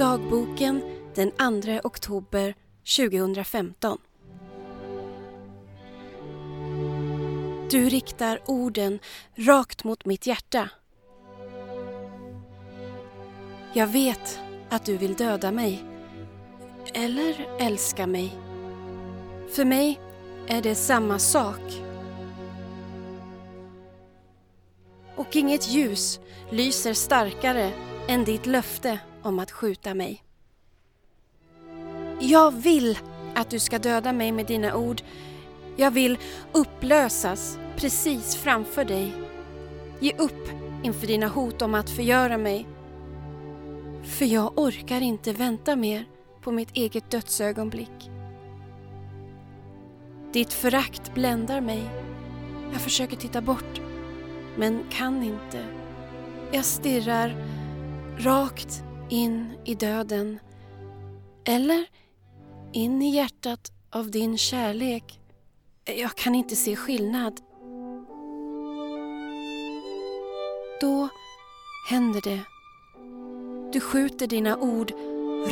Dagboken den 2 oktober 2015. Du riktar orden rakt mot mitt hjärta. Jag vet att du vill döda mig. Eller älska mig. För mig är det samma sak. Och inget ljus lyser starkare än ditt löfte om att skjuta mig. Jag vill att du ska döda mig med dina ord. Jag vill upplösas precis framför dig. Ge upp inför dina hot om att förgöra mig. För jag orkar inte vänta mer på mitt eget dödsögonblick. Ditt förakt bländar mig. Jag försöker titta bort, men kan inte. Jag stirrar rakt in i döden. Eller in i hjärtat av din kärlek. Jag kan inte se skillnad. Då händer det. Du skjuter dina ord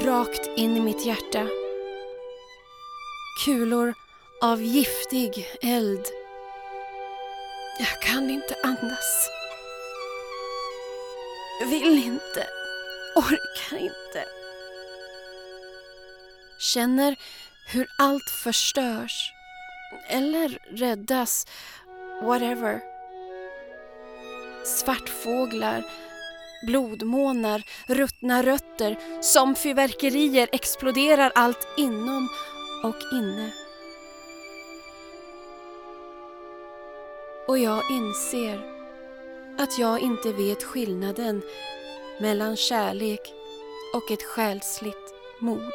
rakt in i mitt hjärta. Kulor av giftig eld. Jag kan inte andas. Vill inte. Orkar inte. Känner hur allt förstörs. Eller räddas. Whatever. Svartfåglar, blodmånar, ruttna rötter. Som fyrverkerier exploderar allt inom och inne. Och jag inser att jag inte vet skillnaden mellan kärlek och ett själsligt mord.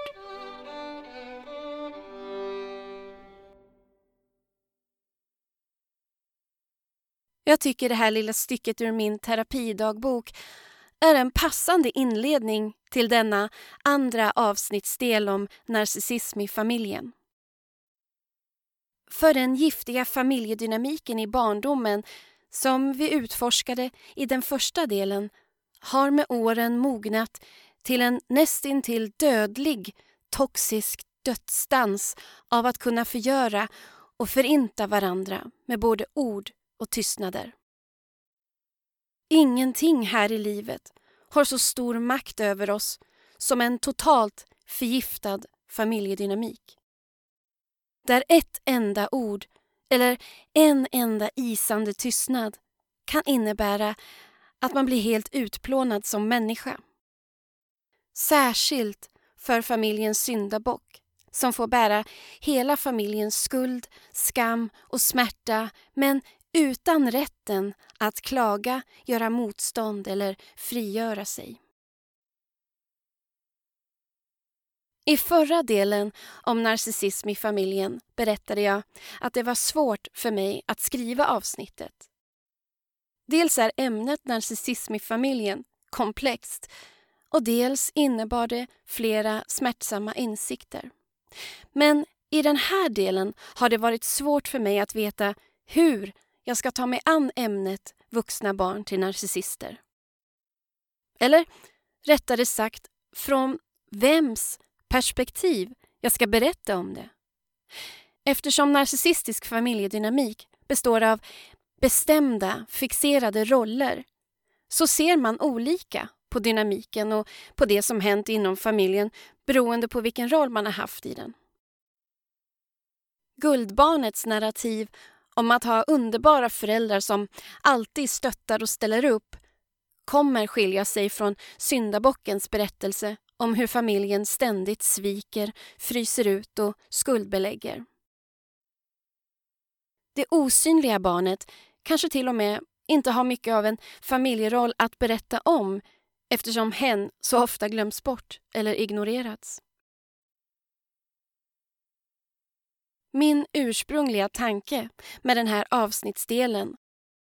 Jag tycker det här lilla stycket ur min terapidagbok är en passande inledning till denna andra avsnittsdel om narcissism i familjen. För den giftiga familjedynamiken i barndomen som vi utforskade i den första delen har med åren mognat till en nästintill dödlig toxisk dödsdans av att kunna förgöra och förinta varandra med både ord och tystnader. Ingenting här i livet har så stor makt över oss som en totalt förgiftad familjedynamik. Där ett enda ord eller en enda isande tystnad kan innebära att man blir helt utplånad som människa. Särskilt för familjens syndabock som får bära hela familjens skuld, skam och smärta men utan rätten att klaga, göra motstånd eller frigöra sig. I förra delen om narcissism i familjen berättade jag att det var svårt för mig att skriva avsnittet. Dels är ämnet narcissism i familjen komplext och dels innebar det flera smärtsamma insikter. Men i den här delen har det varit svårt för mig att veta hur jag ska ta mig an ämnet vuxna barn till narcissister. Eller rättare sagt, från vems perspektiv jag ska berätta om det. Eftersom narcissistisk familjedynamik består av bestämda, fixerade roller så ser man olika på dynamiken och på det som hänt inom familjen beroende på vilken roll man har haft i den. Guldbarnets narrativ om att ha underbara föräldrar som alltid stöttar och ställer upp kommer skilja sig från syndabockens berättelse om hur familjen ständigt sviker, fryser ut och skuldbelägger. Det osynliga barnet kanske till och med inte har mycket av en familjeroll att berätta om eftersom hen så ofta glöms bort eller ignorerats. Min ursprungliga tanke med den här avsnittsdelen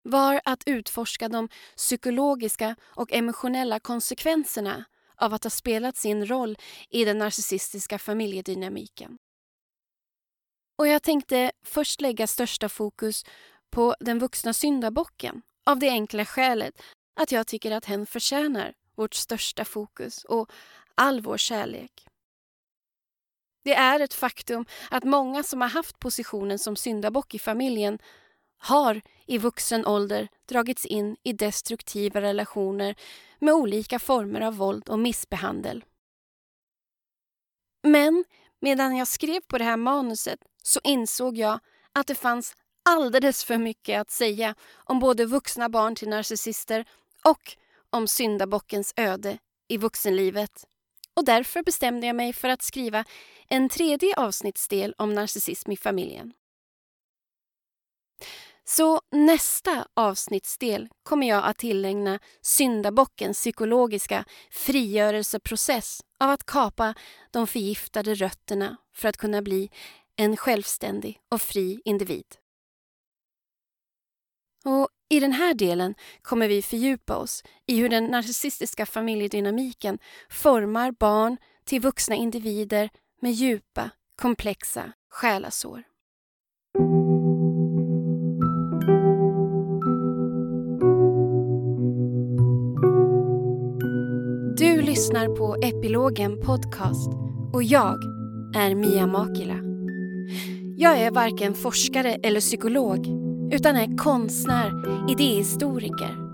var att utforska de psykologiska och emotionella konsekvenserna av att ha spelat sin roll i den narcissistiska familjedynamiken. Och jag tänkte först lägga största fokus på den vuxna syndabocken av det enkla skälet att jag tycker att hen förtjänar vårt största fokus och all vår kärlek. Det är ett faktum att många som har haft positionen som syndabock i familjen har i vuxen ålder dragits in i destruktiva relationer med olika former av våld och missbehandel. Men medan jag skrev på det här manuset så insåg jag att det fanns alldeles för mycket att säga om både vuxna barn till narcissister och om syndabockens öde i vuxenlivet. Och därför bestämde jag mig för att skriva en tredje avsnittsdel om narcissism i familjen. Så nästa avsnittsdel kommer jag att tillägna syndabockens psykologiska frigörelseprocess av att kapa de förgiftade rötterna för att kunna bli en självständig och fri individ. Och I den här delen kommer vi fördjupa oss i hur den narcissistiska familjedynamiken formar barn till vuxna individer med djupa, komplexa själasår. Du lyssnar på Epilogen Podcast och jag är Mia Makila. Jag är varken forskare eller psykolog utan är konstnär, idéhistoriker.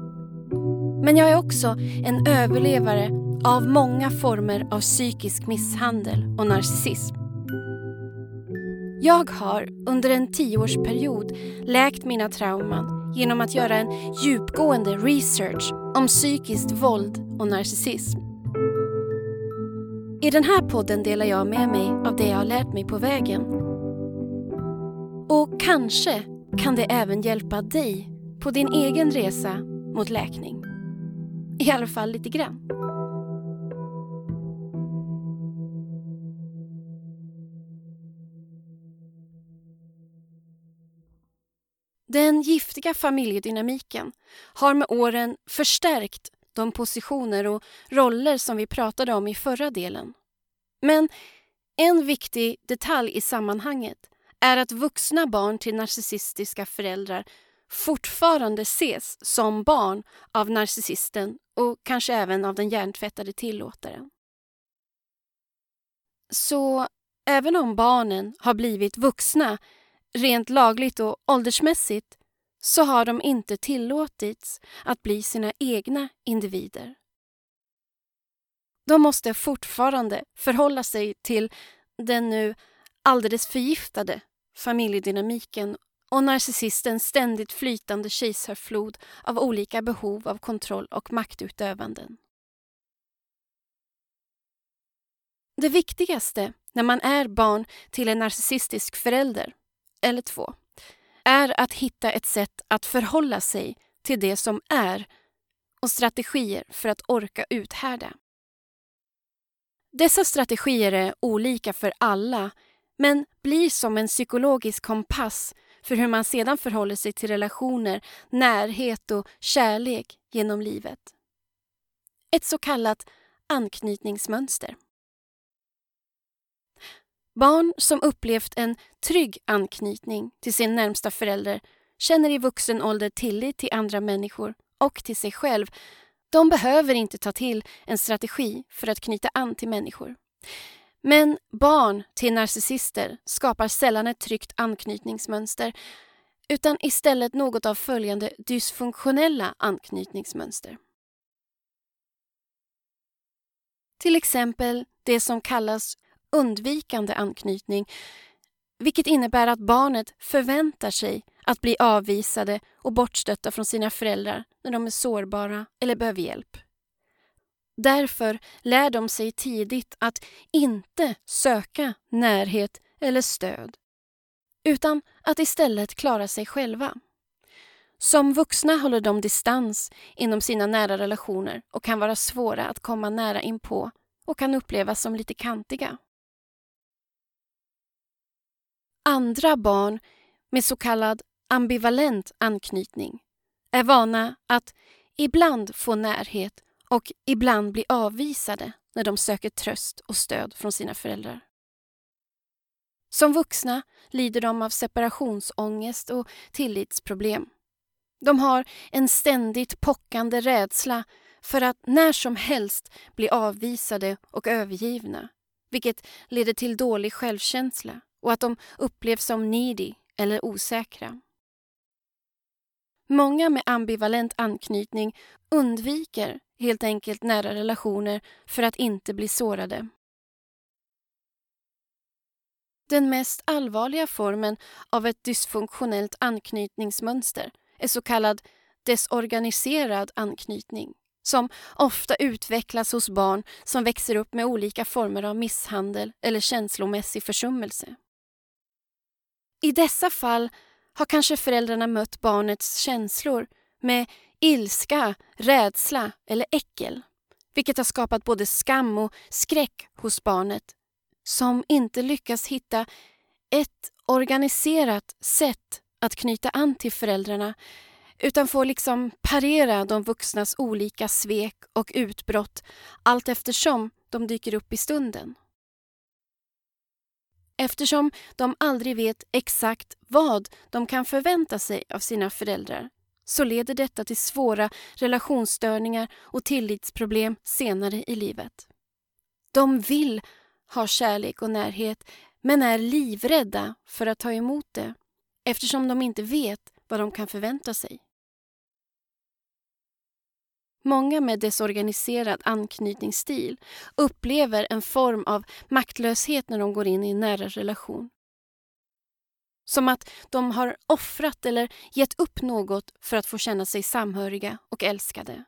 Men jag är också en överlevare av många former av psykisk misshandel och narcissism. Jag har under en tioårsperiod läkt mina trauman genom att göra en djupgående research om psykiskt våld och narcissism. I den här podden delar jag med mig av det jag har lärt mig på vägen. Och kanske kan det även hjälpa dig på din egen resa mot läkning. I alla fall lite grann. Den giftiga familjedynamiken har med åren förstärkt de positioner och roller som vi pratade om i förra delen. Men en viktig detalj i sammanhanget är att vuxna barn till narcissistiska föräldrar fortfarande ses som barn av narcissisten och kanske även av den hjärntvättade tillåtaren. Så även om barnen har blivit vuxna rent lagligt och åldersmässigt så har de inte tillåtits att bli sina egna individer. De måste fortfarande förhålla sig till den nu alldeles förgiftade familjedynamiken och narcissistens ständigt flytande kejsarflod av olika behov av kontroll och maktutövanden. Det viktigaste när man är barn till en narcissistisk förälder, eller två, är att hitta ett sätt att förhålla sig till det som är och strategier för att orka uthärda. Dessa strategier är olika för alla men blir som en psykologisk kompass för hur man sedan förhåller sig till relationer, närhet och kärlek genom livet. Ett så kallat anknytningsmönster. Barn som upplevt en trygg anknytning till sin närmsta förälder känner i vuxen ålder tillit till andra människor och till sig själv. De behöver inte ta till en strategi för att knyta an till människor. Men barn till narcissister skapar sällan ett tryggt anknytningsmönster utan istället något av följande dysfunktionella anknytningsmönster. Till exempel det som kallas undvikande anknytning vilket innebär att barnet förväntar sig att bli avvisade och bortstötta från sina föräldrar när de är sårbara eller behöver hjälp. Därför lär de sig tidigt att inte söka närhet eller stöd utan att istället klara sig själva. Som vuxna håller de distans inom sina nära relationer och kan vara svåra att komma nära inpå och kan upplevas som lite kantiga. Andra barn med så kallad ambivalent anknytning är vana att ibland få närhet och ibland bli avvisade när de söker tröst och stöd från sina föräldrar. Som vuxna lider de av separationsångest och tillitsproblem. De har en ständigt pockande rädsla för att när som helst bli avvisade och övergivna vilket leder till dålig självkänsla och att de upplevs som needy eller osäkra. Många med ambivalent anknytning undviker helt enkelt nära relationer för att inte bli sårade. Den mest allvarliga formen av ett dysfunktionellt anknytningsmönster är så kallad desorganiserad anknytning som ofta utvecklas hos barn som växer upp med olika former av misshandel eller känslomässig försummelse. I dessa fall har kanske föräldrarna mött barnets känslor med ilska, rädsla eller äckel vilket har skapat både skam och skräck hos barnet som inte lyckas hitta ett organiserat sätt att knyta an till föräldrarna utan får liksom parera de vuxnas olika svek och utbrott allt eftersom de dyker upp i stunden. Eftersom de aldrig vet exakt vad de kan förvänta sig av sina föräldrar så leder detta till svåra relationsstörningar och tillitsproblem senare i livet. De vill ha kärlek och närhet men är livrädda för att ta emot det eftersom de inte vet vad de kan förvänta sig. Många med desorganiserad anknytningsstil upplever en form av maktlöshet när de går in i en nära relation. Som att de har offrat eller gett upp något för att få känna sig samhöriga och älskade.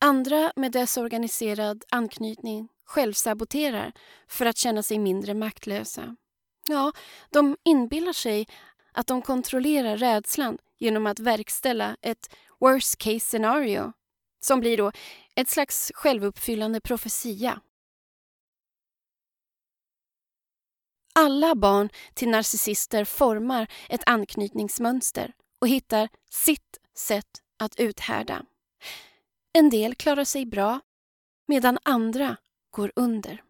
Andra med desorganiserad anknytning självsaboterar för att känna sig mindre maktlösa. Ja, de inbillar sig att de kontrollerar rädslan genom att verkställa ett worst case scenario som blir då ett slags självuppfyllande profetia. Alla barn till narcissister formar ett anknytningsmönster och hittar sitt sätt att uthärda. En del klarar sig bra medan andra går under.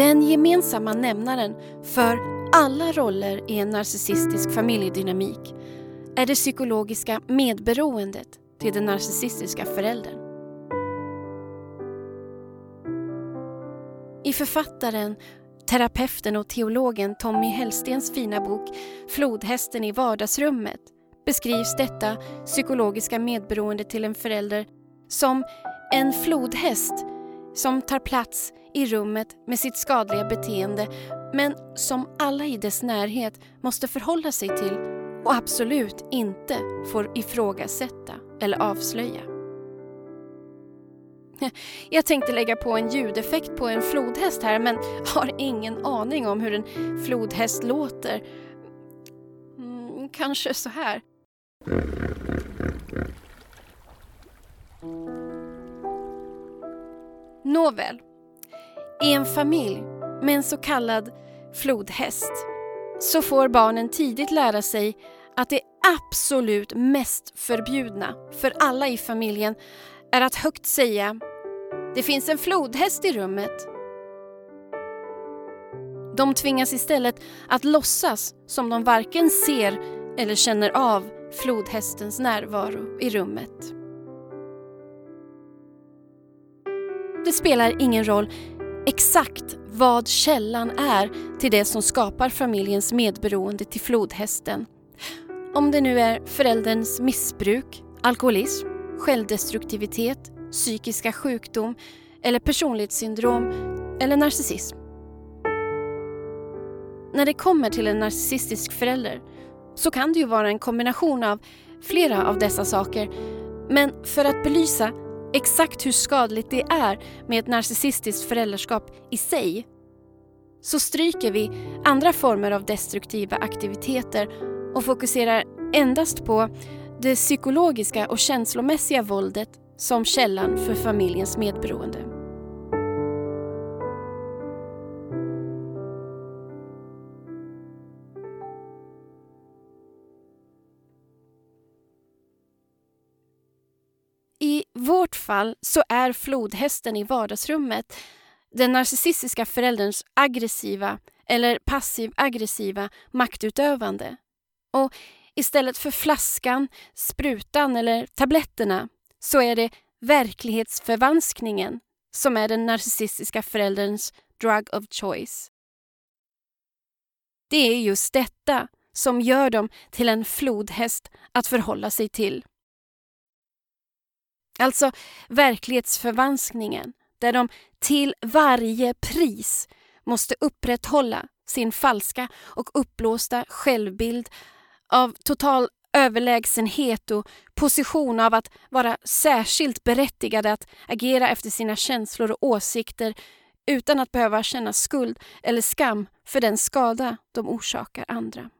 Den gemensamma nämnaren för alla roller i en narcissistisk familjedynamik är det psykologiska medberoendet till den narcissistiska föräldern. I författaren, terapeuten och teologen Tommy Hellstens fina bok Flodhästen i vardagsrummet beskrivs detta psykologiska medberoende till en förälder som en flodhäst som tar plats i rummet med sitt skadliga beteende men som alla i dess närhet måste förhålla sig till och absolut inte får ifrågasätta eller avslöja. Jag tänkte lägga på en ljudeffekt på en flodhäst här men har ingen aning om hur en flodhäst låter. Mm, kanske så här. Nåväl. I en familj med en så kallad flodhäst så får barnen tidigt lära sig att det absolut mest förbjudna för alla i familjen är att högt säga “Det finns en flodhäst i rummet”. De tvingas istället att låtsas som de varken ser eller känner av flodhästens närvaro i rummet. Det spelar ingen roll exakt vad källan är till det som skapar familjens medberoende till flodhästen. Om det nu är förälderns missbruk, alkoholism, självdestruktivitet, psykiska sjukdom eller personlighetssyndrom eller narcissism. När det kommer till en narcissistisk förälder så kan det ju vara en kombination av flera av dessa saker men för att belysa exakt hur skadligt det är med ett narcissistiskt föräldraskap i sig så stryker vi andra former av destruktiva aktiviteter och fokuserar endast på det psykologiska och känslomässiga våldet som källan för familjens medberoende. Vårt fall så är flodhästen i vardagsrummet den narcissistiska förälderns aggressiva eller passiv-aggressiva maktutövande. Och istället för flaskan, sprutan eller tabletterna så är det verklighetsförvanskningen som är den narcissistiska förälderns drug of choice. Det är just detta som gör dem till en flodhäst att förhålla sig till. Alltså verklighetsförvanskningen där de till varje pris måste upprätthålla sin falska och uppblåsta självbild av total överlägsenhet och position av att vara särskilt berättigade att agera efter sina känslor och åsikter utan att behöva känna skuld eller skam för den skada de orsakar andra.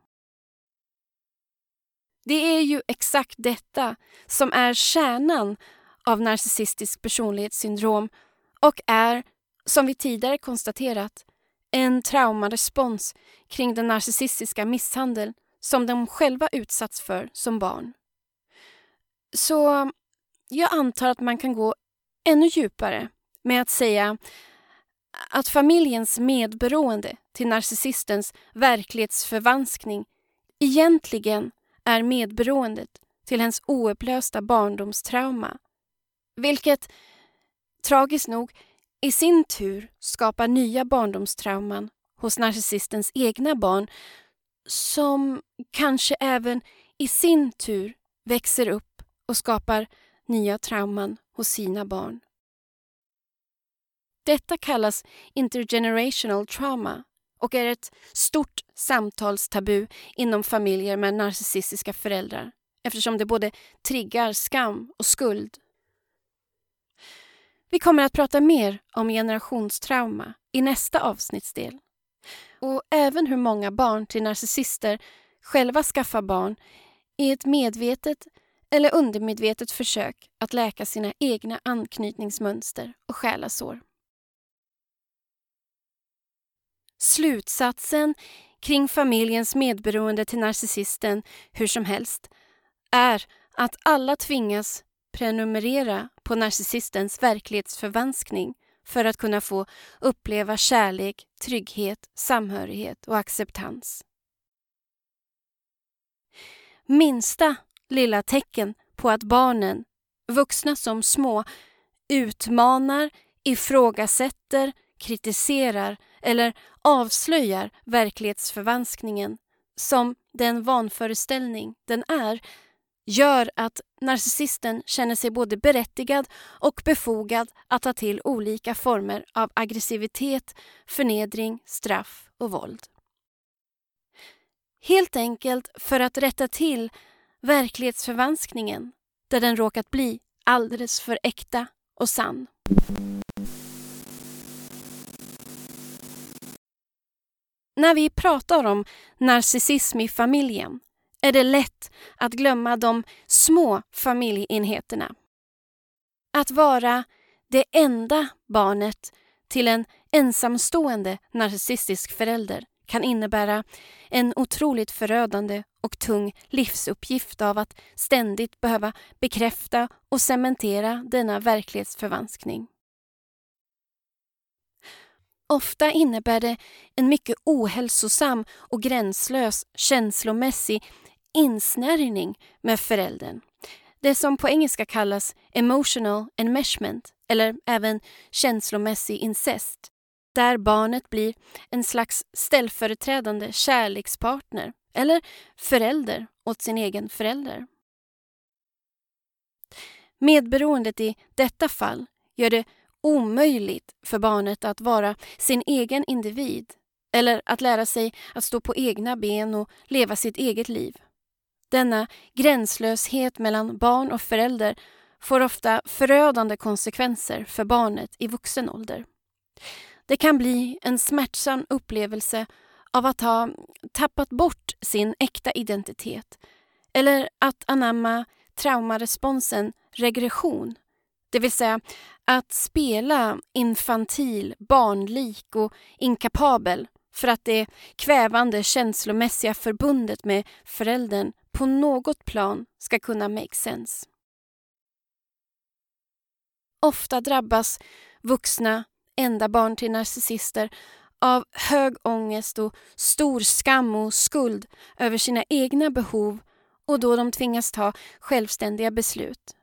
Det är ju exakt detta som är kärnan av narcissistisk personlighetssyndrom och är, som vi tidigare konstaterat, en traumarespons kring den narcissistiska misshandel som de själva utsatts för som barn. Så jag antar att man kan gå ännu djupare med att säga att familjens medberoende till narcissistens verklighetsförvanskning egentligen är medberoendet till hens oupplösta barndomstrauma. Vilket, tragiskt nog, i sin tur skapar nya barndomstrauman hos narcissistens egna barn som kanske även i sin tur växer upp och skapar nya trauman hos sina barn. Detta kallas intergenerational trauma och är ett stort samtalstabu inom familjer med narcissistiska föräldrar eftersom det både triggar skam och skuld. Vi kommer att prata mer om generationstrauma i nästa avsnittsdel. Och även hur många barn till narcissister själva skaffar barn i ett medvetet eller undermedvetet försök att läka sina egna anknytningsmönster och själasår. Slutsatsen kring familjens medberoende till narcissisten hur som helst är att alla tvingas prenumerera på narcissistens verklighetsförvanskning för att kunna få uppleva kärlek, trygghet, samhörighet och acceptans. Minsta lilla tecken på att barnen, vuxna som små, utmanar, ifrågasätter, kritiserar eller avslöjar verklighetsförvanskningen som den vanföreställning den är gör att narcissisten känner sig både berättigad och befogad att ta till olika former av aggressivitet, förnedring, straff och våld. Helt enkelt för att rätta till verklighetsförvanskningen där den råkat bli alldeles för äkta och sann. När vi pratar om narcissism i familjen är det lätt att glömma de små familjeenheterna. Att vara det enda barnet till en ensamstående narcissistisk förälder kan innebära en otroligt förödande och tung livsuppgift av att ständigt behöva bekräfta och cementera denna verklighetsförvanskning. Ofta innebär det en mycket ohälsosam och gränslös känslomässig insnärjning med föräldern. Det som på engelska kallas emotional enmeshment eller även känslomässig incest. Där barnet blir en slags ställföreträdande kärlekspartner eller förälder åt sin egen förälder. Medberoendet i detta fall gör det omöjligt för barnet att vara sin egen individ eller att lära sig att stå på egna ben och leva sitt eget liv. Denna gränslöshet mellan barn och förälder får ofta förödande konsekvenser för barnet i vuxen ålder. Det kan bli en smärtsam upplevelse av att ha tappat bort sin äkta identitet eller att anamma traumaresponsen regression, det vill säga att spela infantil, barnlik och inkapabel för att det kvävande känslomässiga förbundet med föräldern på något plan ska kunna make sense. Ofta drabbas vuxna, enda barn till narcissister av hög ångest och stor skam och skuld över sina egna behov och då de tvingas ta självständiga beslut.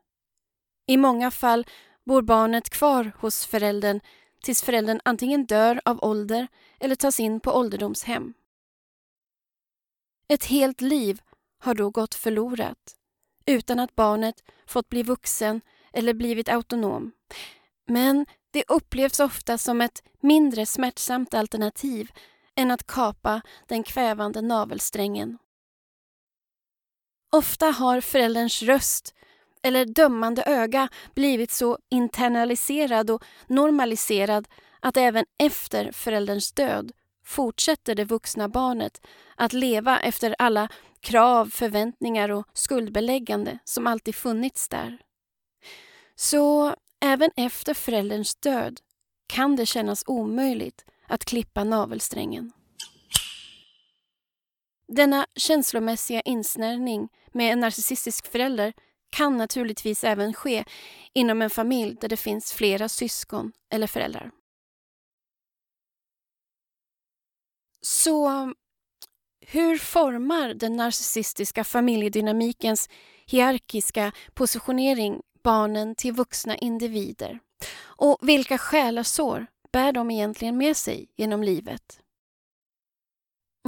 I många fall bor barnet kvar hos föräldern tills föräldern antingen dör av ålder eller tas in på ålderdomshem. Ett helt liv har då gått förlorat utan att barnet fått bli vuxen eller blivit autonom. Men det upplevs ofta som ett mindre smärtsamt alternativ än att kapa den kvävande navelsträngen. Ofta har förälderns röst eller dömande öga blivit så internaliserad och normaliserad att även efter förälderns död fortsätter det vuxna barnet att leva efter alla krav, förväntningar och skuldbeläggande som alltid funnits där. Så även efter förälderns död kan det kännas omöjligt att klippa navelsträngen. Denna känslomässiga insnärjning med en narcissistisk förälder kan naturligtvis även ske inom en familj där det finns flera syskon eller föräldrar. Så hur formar den narcissistiska familjedynamikens hierarkiska positionering barnen till vuxna individer? Och vilka själasår bär de egentligen med sig genom livet?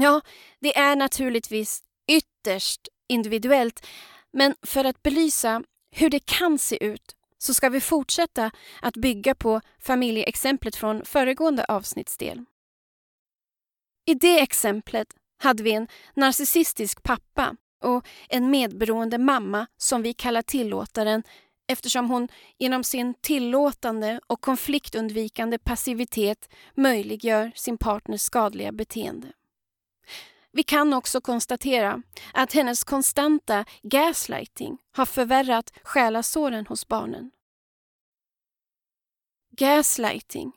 Ja, det är naturligtvis ytterst individuellt men för att belysa hur det kan se ut så ska vi fortsätta att bygga på familjeexemplet från föregående avsnittsdel. I det exemplet hade vi en narcissistisk pappa och en medberoende mamma som vi kallar tillåtaren eftersom hon genom sin tillåtande och konfliktundvikande passivitet möjliggör sin partners skadliga beteende. Vi kan också konstatera att hennes konstanta gaslighting har förvärrat själasåren hos barnen. Gaslighting,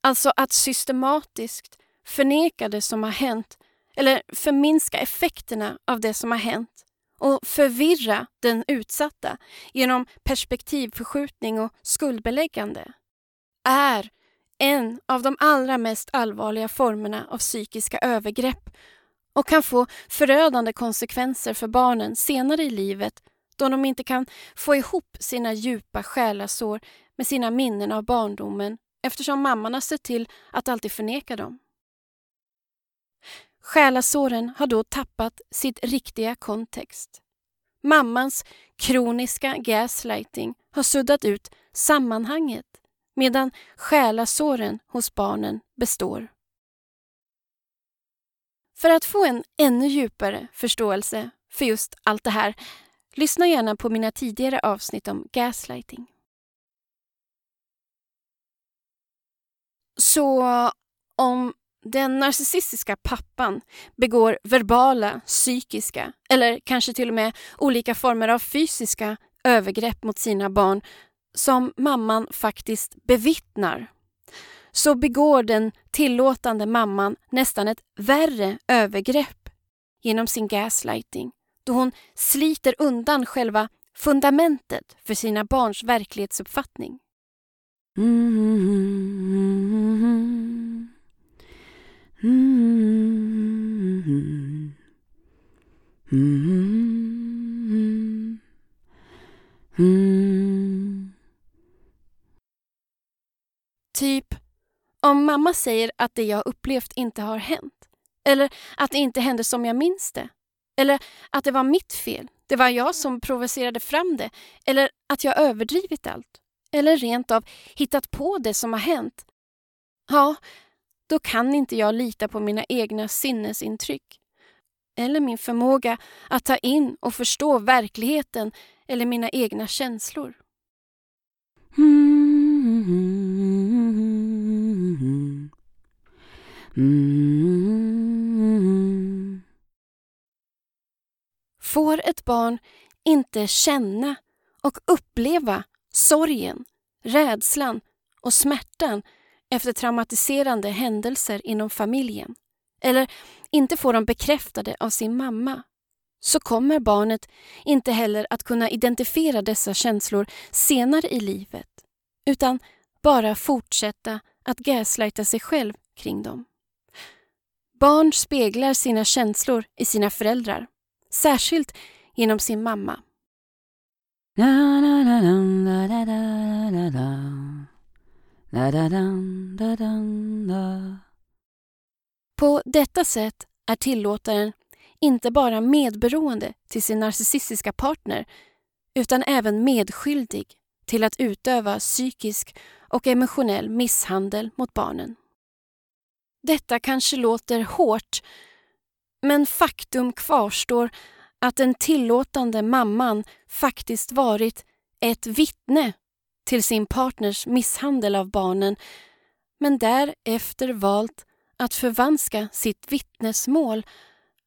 alltså att systematiskt förneka det som har hänt eller förminska effekterna av det som har hänt och förvirra den utsatta genom perspektivförskjutning och skuldbeläggande är en av de allra mest allvarliga formerna av psykiska övergrepp och kan få förödande konsekvenser för barnen senare i livet då de inte kan få ihop sina djupa själasår med sina minnen av barndomen eftersom mamman har sett till att alltid förneka dem. Själasåren har då tappat sitt riktiga kontext. Mammans kroniska gaslighting har suddat ut sammanhanget medan själasåren hos barnen består. För att få en ännu djupare förståelse för just allt det här, lyssna gärna på mina tidigare avsnitt om gaslighting. Så om den narcissistiska pappan begår verbala, psykiska eller kanske till och med olika former av fysiska övergrepp mot sina barn som mamman faktiskt bevittnar så begår den tillåtande mamman nästan ett värre övergrepp genom sin gaslighting då hon sliter undan själva fundamentet för sina barns verklighetsuppfattning. Mm-hmm. Typ om mamma säger att det jag upplevt inte har hänt, eller att det inte hände som jag minns det, eller att det var mitt fel, det var jag som provocerade fram det, eller att jag överdrivit allt, eller rent av hittat på det som har hänt. Ja, då kan inte jag lita på mina egna sinnesintryck eller min förmåga att ta in och förstå verkligheten eller mina egna känslor. Får ett barn inte känna och uppleva sorgen, rädslan och smärtan efter traumatiserande händelser inom familjen eller inte får dem bekräftade av sin mamma så kommer barnet inte heller att kunna identifiera dessa känslor senare i livet utan bara fortsätta att gaslighta sig själv kring dem. Barn speglar sina känslor i sina föräldrar, särskilt genom sin mamma. På detta sätt är tillåtaren inte bara medberoende till sin narcissistiska partner utan även medskyldig till att utöva psykisk och emotionell misshandel mot barnen. Detta kanske låter hårt, men faktum kvarstår att den tillåtande mamman faktiskt varit ett vittne till sin partners misshandel av barnen men därefter valt att förvanska sitt vittnesmål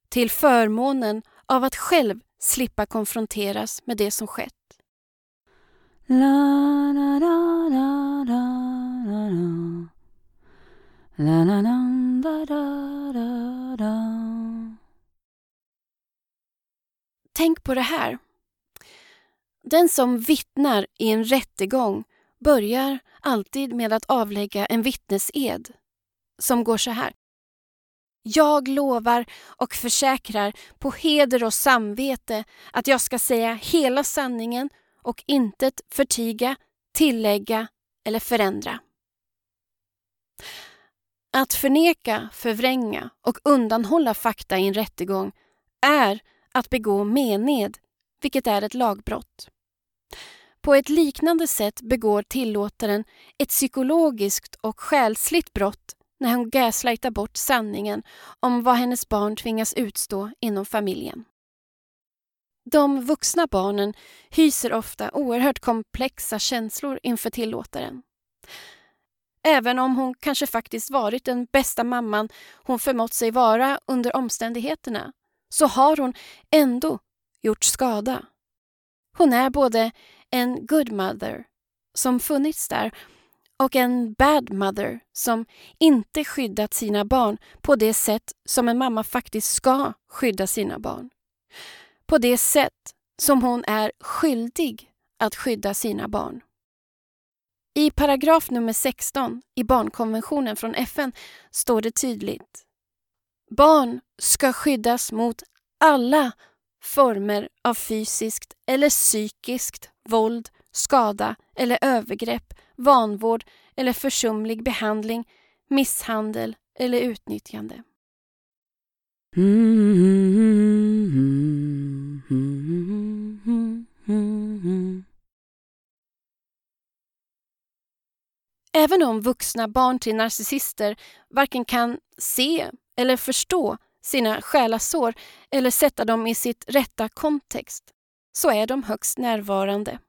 till förmånen av att själv slippa konfronteras med det som skett. La, la, la, la, la, la. La, la, la, da, da, da, Tänk på det här. Den som vittnar i en rättegång börjar alltid med att avlägga en vittnesed som går så här. Jag lovar och försäkrar på heder och samvete att jag ska säga hela sanningen och intet förtiga, tillägga eller förändra. Att förneka, förvränga och undanhålla fakta i en rättegång är att begå mened, vilket är ett lagbrott. På ett liknande sätt begår tillåtaren ett psykologiskt och själsligt brott när hon gaslightar bort sanningen om vad hennes barn tvingas utstå inom familjen. De vuxna barnen hyser ofta oerhört komplexa känslor inför tillåtaren. Även om hon kanske faktiskt varit den bästa mamman hon förmått sig vara under omständigheterna så har hon ändå gjort skada. Hon är både en good mother som funnits där och en bad mother som inte skyddat sina barn på det sätt som en mamma faktiskt ska skydda sina barn. På det sätt som hon är skyldig att skydda sina barn. I paragraf nummer 16 i barnkonventionen från FN står det tydligt. Barn ska skyddas mot alla former av fysiskt eller psykiskt våld, skada eller övergrepp, vanvård eller försumlig behandling, misshandel eller utnyttjande. Även om vuxna barn till narcissister varken kan se eller förstå sina själasår eller sätta dem i sitt rätta kontext, så är de högst närvarande.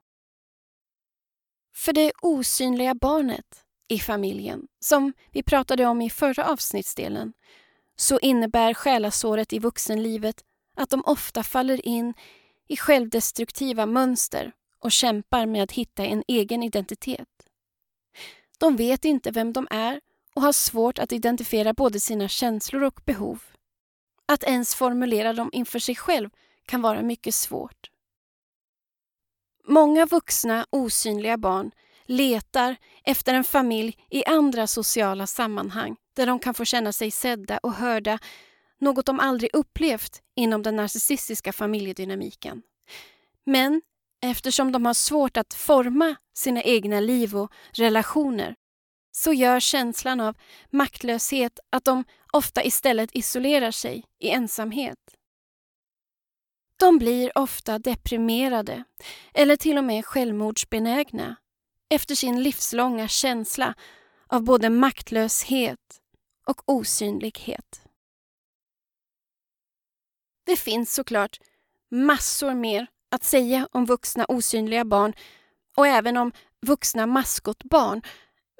För det osynliga barnet i familjen, som vi pratade om i förra avsnittsdelen, så innebär själasåret i vuxenlivet att de ofta faller in i självdestruktiva mönster och kämpar med att hitta en egen identitet. De vet inte vem de är och har svårt att identifiera både sina känslor och behov. Att ens formulera dem inför sig själv kan vara mycket svårt. Många vuxna osynliga barn letar efter en familj i andra sociala sammanhang där de kan få känna sig sedda och hörda, något de aldrig upplevt inom den narcissistiska familjedynamiken. Men eftersom de har svårt att forma sina egna liv och relationer så gör känslan av maktlöshet att de ofta istället isolerar sig i ensamhet. De blir ofta deprimerade eller till och med självmordsbenägna efter sin livslånga känsla av både maktlöshet och osynlighet. Det finns såklart massor mer att säga om vuxna osynliga barn och även om vuxna maskotbarn.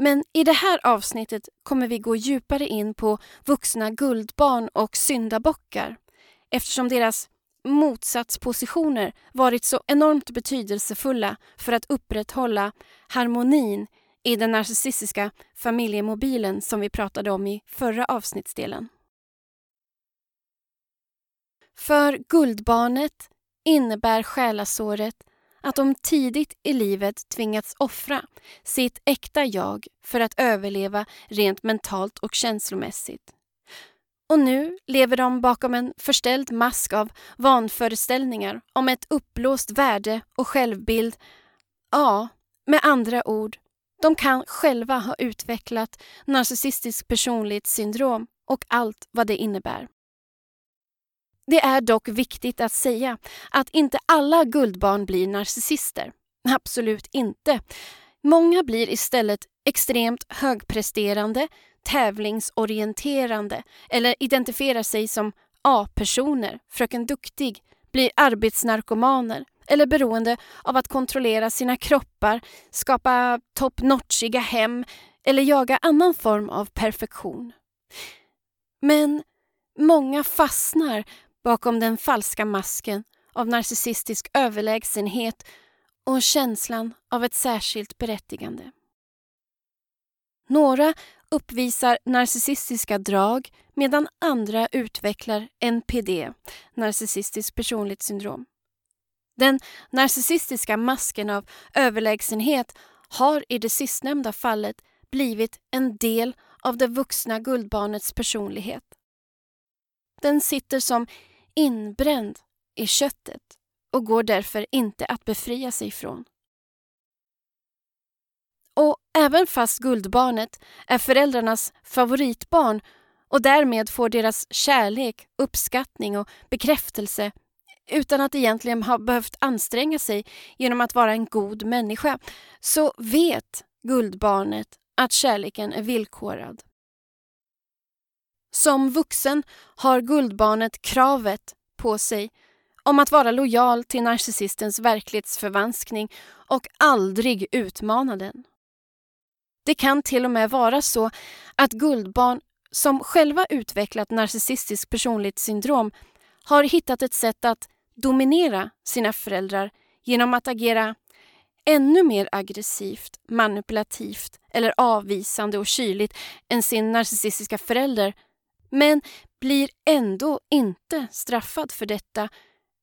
Men i det här avsnittet kommer vi gå djupare in på vuxna guldbarn och syndabockar eftersom deras motsatspositioner varit så enormt betydelsefulla för att upprätthålla harmonin i den narcissistiska familjemobilen som vi pratade om i förra avsnittsdelen. För guldbarnet innebär själasåret att de tidigt i livet tvingats offra sitt äkta jag för att överleva rent mentalt och känslomässigt. Och nu lever de bakom en förställd mask av vanföreställningar om ett uppblåst värde och självbild. Ja, med andra ord, de kan själva ha utvecklat narcissistisk personlighetssyndrom och allt vad det innebär. Det är dock viktigt att säga att inte alla guldbarn blir narcissister. Absolut inte. Många blir istället extremt högpresterande, tävlingsorienterande eller identifierar sig som A-personer, Fröken Duktig, blir arbetsnarkomaner eller beroende av att kontrollera sina kroppar, skapa toppnotchiga hem eller jaga annan form av perfektion. Men många fastnar bakom den falska masken av narcissistisk överlägsenhet och känslan av ett särskilt berättigande. Några uppvisar narcissistiska drag medan andra utvecklar NPD, narcissistiskt personlighetssyndrom. Den narcissistiska masken av överlägsenhet har i det sistnämnda fallet blivit en del av det vuxna guldbarnets personlighet. Den sitter som inbränd i köttet och går därför inte att befria sig från. Och även fast guldbarnet är föräldrarnas favoritbarn och därmed får deras kärlek, uppskattning och bekräftelse utan att egentligen ha behövt anstränga sig genom att vara en god människa, så vet guldbarnet att kärleken är villkorad. Som vuxen har guldbarnet kravet på sig om att vara lojal till narcissistens verklighetsförvanskning och aldrig utmana den. Det kan till och med vara så att guldbarn som själva utvecklat narcissistiskt personlighetssyndrom har hittat ett sätt att dominera sina föräldrar genom att agera ännu mer aggressivt, manipulativt eller avvisande och kyligt än sin narcissistiska förälder men blir ändå inte straffad för detta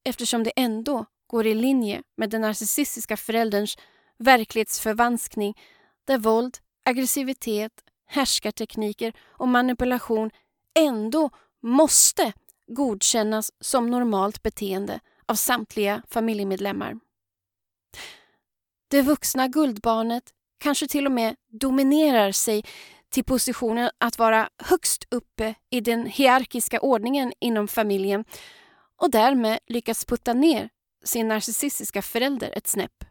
eftersom det ändå går i linje med den narcissistiska förälderns verklighetsförvanskning där våld, aggressivitet, härskartekniker och manipulation ändå måste godkännas som normalt beteende av samtliga familjemedlemmar. Det vuxna guldbarnet kanske till och med dominerar sig till positionen att vara högst uppe i den hierarkiska ordningen inom familjen och därmed lyckas putta ner sin narcissistiska förälder ett snäpp.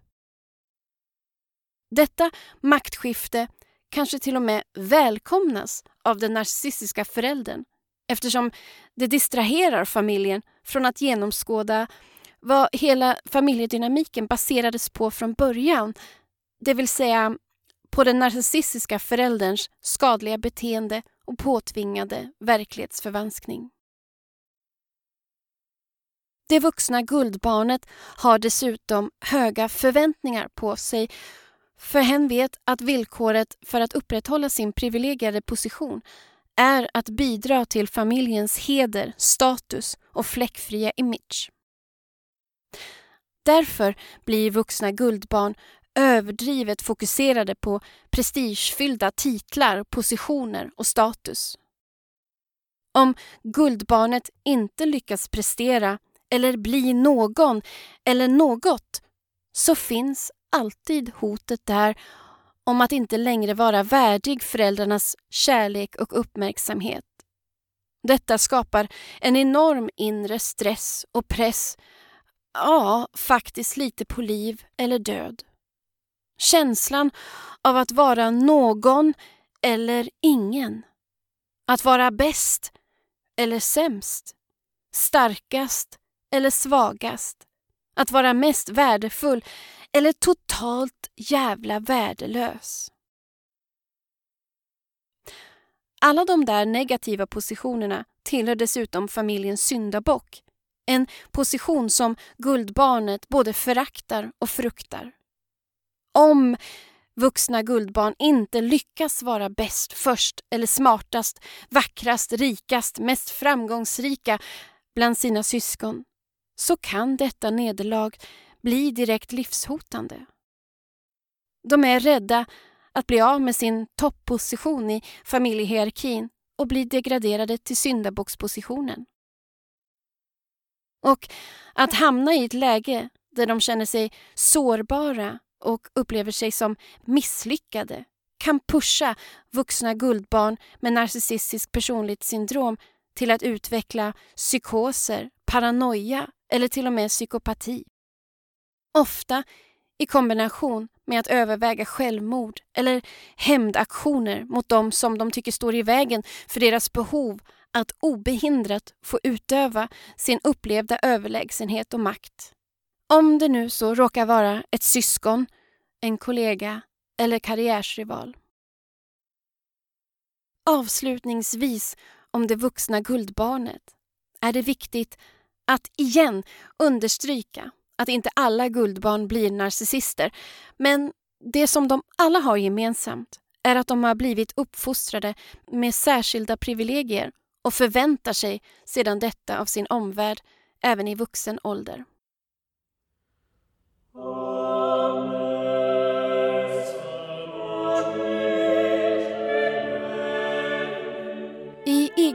Detta maktskifte kanske till och med välkomnas av den narcissistiska föräldern eftersom det distraherar familjen från att genomskåda vad hela familjedynamiken baserades på från början. Det vill säga på den narcissistiska förälderns skadliga beteende och påtvingade verklighetsförvanskning. Det vuxna guldbarnet har dessutom höga förväntningar på sig för hen vet att villkoret för att upprätthålla sin privilegierade position är att bidra till familjens heder, status och fläckfria image. Därför blir vuxna guldbarn överdrivet fokuserade på prestigefyllda titlar, positioner och status. Om guldbarnet inte lyckas prestera eller bli någon eller något så finns alltid hotet där om att inte längre vara värdig föräldrarnas kärlek och uppmärksamhet. Detta skapar en enorm inre stress och press, ja, faktiskt lite på liv eller död. Känslan av att vara någon eller ingen. Att vara bäst eller sämst. Starkast eller svagast. Att vara mest värdefull eller totalt jävla värdelös. Alla de där negativa positionerna tillhör dessutom familjens syndabock. En position som guldbarnet både föraktar och fruktar. Om vuxna guldbarn inte lyckas vara bäst, först eller smartast, vackrast, rikast, mest framgångsrika bland sina syskon så kan detta nederlag bli direkt livshotande. De är rädda att bli av med sin topposition i familjehierarkin och bli degraderade till syndabockspositionen. Och att hamna i ett läge där de känner sig sårbara och upplever sig som misslyckade kan pusha vuxna guldbarn med narcissistisk personlighetssyndrom till att utveckla psykoser, paranoia eller till och med psykopati. Ofta i kombination med att överväga självmord eller hämndaktioner mot dem som de tycker står i vägen för deras behov att obehindrat få utöva sin upplevda överlägsenhet och makt. Om det nu så råkar vara ett syskon, en kollega eller karriärsrival. Avslutningsvis om det vuxna guldbarnet är det viktigt att igen understryka att inte alla guldbarn blir narcissister. Men det som de alla har gemensamt är att de har blivit uppfostrade med särskilda privilegier och förväntar sig sedan detta av sin omvärld även i vuxen ålder.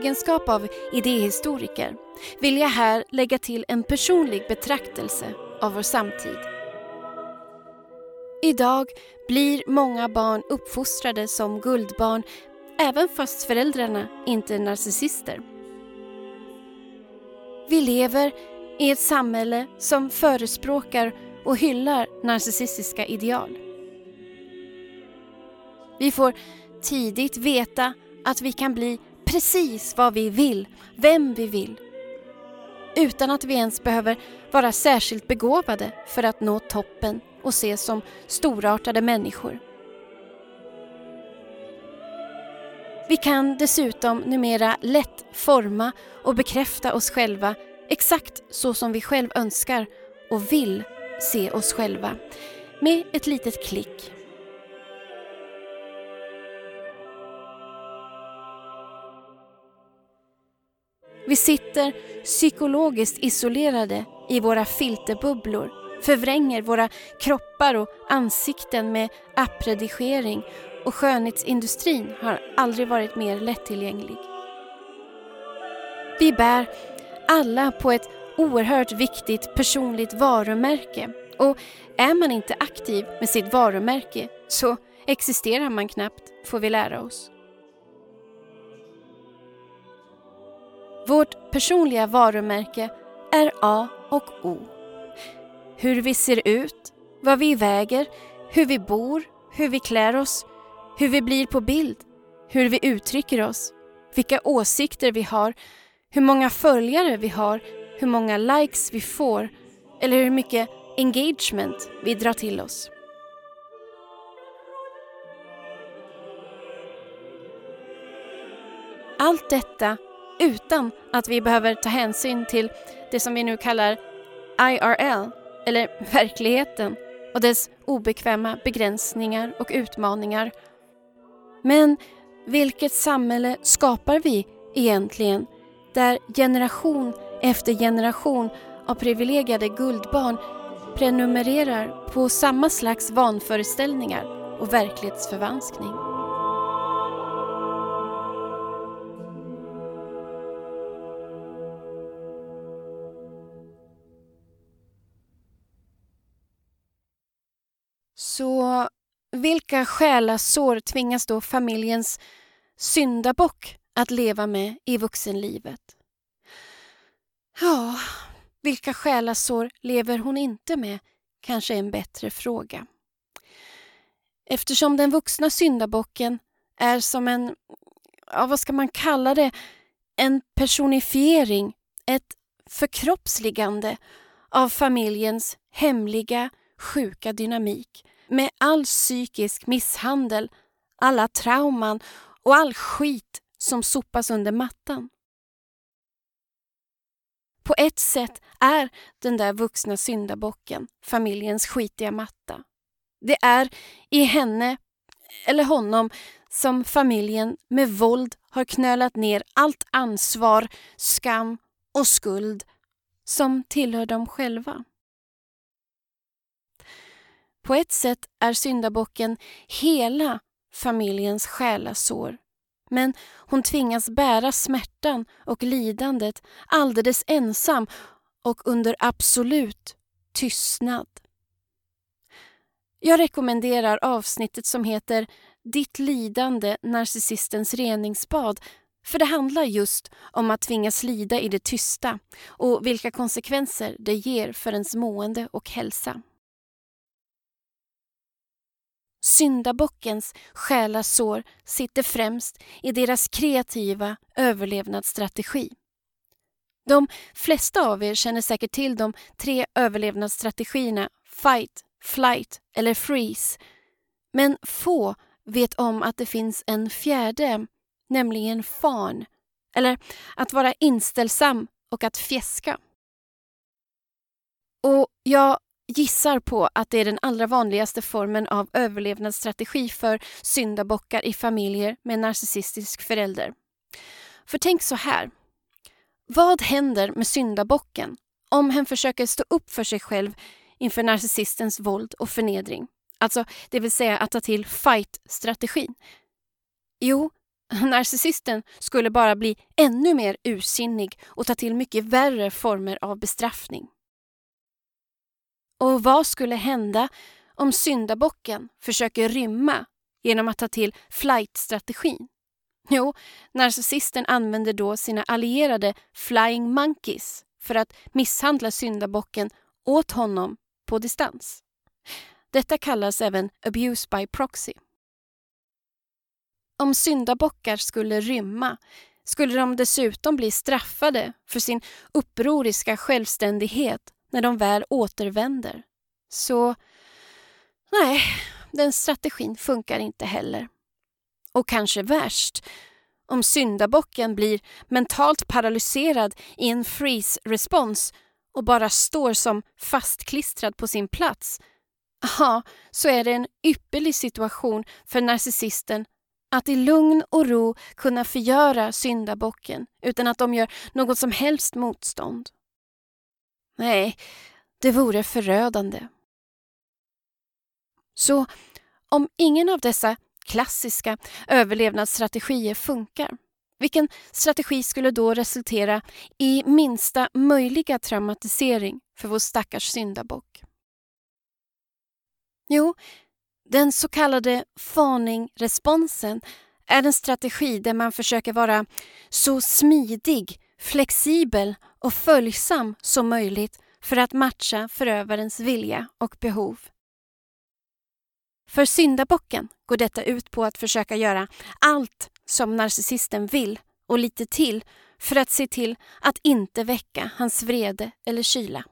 Egenskap av idéhistoriker vill jag här lägga till en personlig betraktelse av vår samtid. Idag blir många barn uppfostrade som guldbarn även fast föräldrarna inte är narcissister. Vi lever i ett samhälle som förespråkar och hyllar narcissistiska ideal. Vi får tidigt veta att vi kan bli precis vad vi vill, vem vi vill utan att vi ens behöver vara särskilt begåvade för att nå toppen och ses som storartade människor. Vi kan dessutom numera lätt forma och bekräfta oss själva exakt så som vi själv önskar och vill se oss själva med ett litet klick. Vi sitter psykologiskt isolerade i våra filterbubblor, förvränger våra kroppar och ansikten med appredigering och skönhetsindustrin har aldrig varit mer lättillgänglig. Vi bär alla på ett oerhört viktigt personligt varumärke och är man inte aktiv med sitt varumärke så existerar man knappt, får vi lära oss. Vårt personliga varumärke är A och O. Hur vi ser ut, vad vi väger, hur vi bor, hur vi klär oss, hur vi blir på bild, hur vi uttrycker oss, vilka åsikter vi har, hur många följare vi har, hur många likes vi får eller hur mycket engagement vi drar till oss. Allt detta utan att vi behöver ta hänsyn till det som vi nu kallar IRL, eller verkligheten och dess obekväma begränsningar och utmaningar. Men vilket samhälle skapar vi egentligen där generation efter generation av privilegierade guldbarn prenumererar på samma slags vanföreställningar och verklighetsförvanskning? Så vilka själasår tvingas då familjens syndabock att leva med i vuxenlivet? Ja, vilka själasår lever hon inte med? Kanske en bättre fråga. Eftersom den vuxna syndabocken är som en, ja, vad ska man kalla det, en personifiering, ett förkroppsligande av familjens hemliga, sjuka dynamik med all psykisk misshandel, alla trauman och all skit som sopas under mattan. På ett sätt är den där vuxna syndabocken familjens skitiga matta. Det är i henne, eller honom, som familjen med våld har knölat ner allt ansvar, skam och skuld som tillhör dem själva. På ett sätt är syndabocken hela familjens själasår. Men hon tvingas bära smärtan och lidandet alldeles ensam och under absolut tystnad. Jag rekommenderar avsnittet som heter Ditt lidande, narcissistens reningsbad för det handlar just om att tvingas lida i det tysta och vilka konsekvenser det ger för ens mående och hälsa. Syndabockens själasår sitter främst i deras kreativa överlevnadsstrategi. De flesta av er känner säkert till de tre överlevnadsstrategierna Fight, Flight eller Freeze. Men få vet om att det finns en fjärde, nämligen FAN, eller att vara inställsam och att fjäska. Och jag gissar på att det är den allra vanligaste formen av överlevnadsstrategi för syndabockar i familjer med narcissistisk förälder. För tänk så här. Vad händer med syndabocken om hen försöker stå upp för sig själv inför narcissistens våld och förnedring? Alltså, det vill säga att ta till fight-strategin. Jo, narcissisten skulle bara bli ännu mer ursinnig och ta till mycket värre former av bestraffning. Och vad skulle hända om syndabocken försöker rymma genom att ta till flight-strategin? Jo, narcissisten använder då sina allierade flying monkeys för att misshandla syndabocken åt honom på distans. Detta kallas även abuse by proxy. Om syndabockar skulle rymma skulle de dessutom bli straffade för sin upproriska självständighet när de väl återvänder. Så nej, den strategin funkar inte heller. Och kanske värst, om syndabocken blir mentalt paralyserad i en freeze-respons och bara står som fastklistrad på sin plats, ja, så är det en ypperlig situation för narcissisten att i lugn och ro kunna förgöra syndabocken utan att de gör något som helst motstånd. Nej, det vore förödande. Så om ingen av dessa klassiska överlevnadsstrategier funkar, vilken strategi skulle då resultera i minsta möjliga traumatisering för vår stackars syndabock? Jo, den så kallade faningresponsen är en strategi där man försöker vara så smidig, flexibel och följsam som möjligt för att matcha förövarens vilja och behov. För syndabocken går detta ut på att försöka göra allt som narcissisten vill och lite till för att se till att inte väcka hans vrede eller kyla.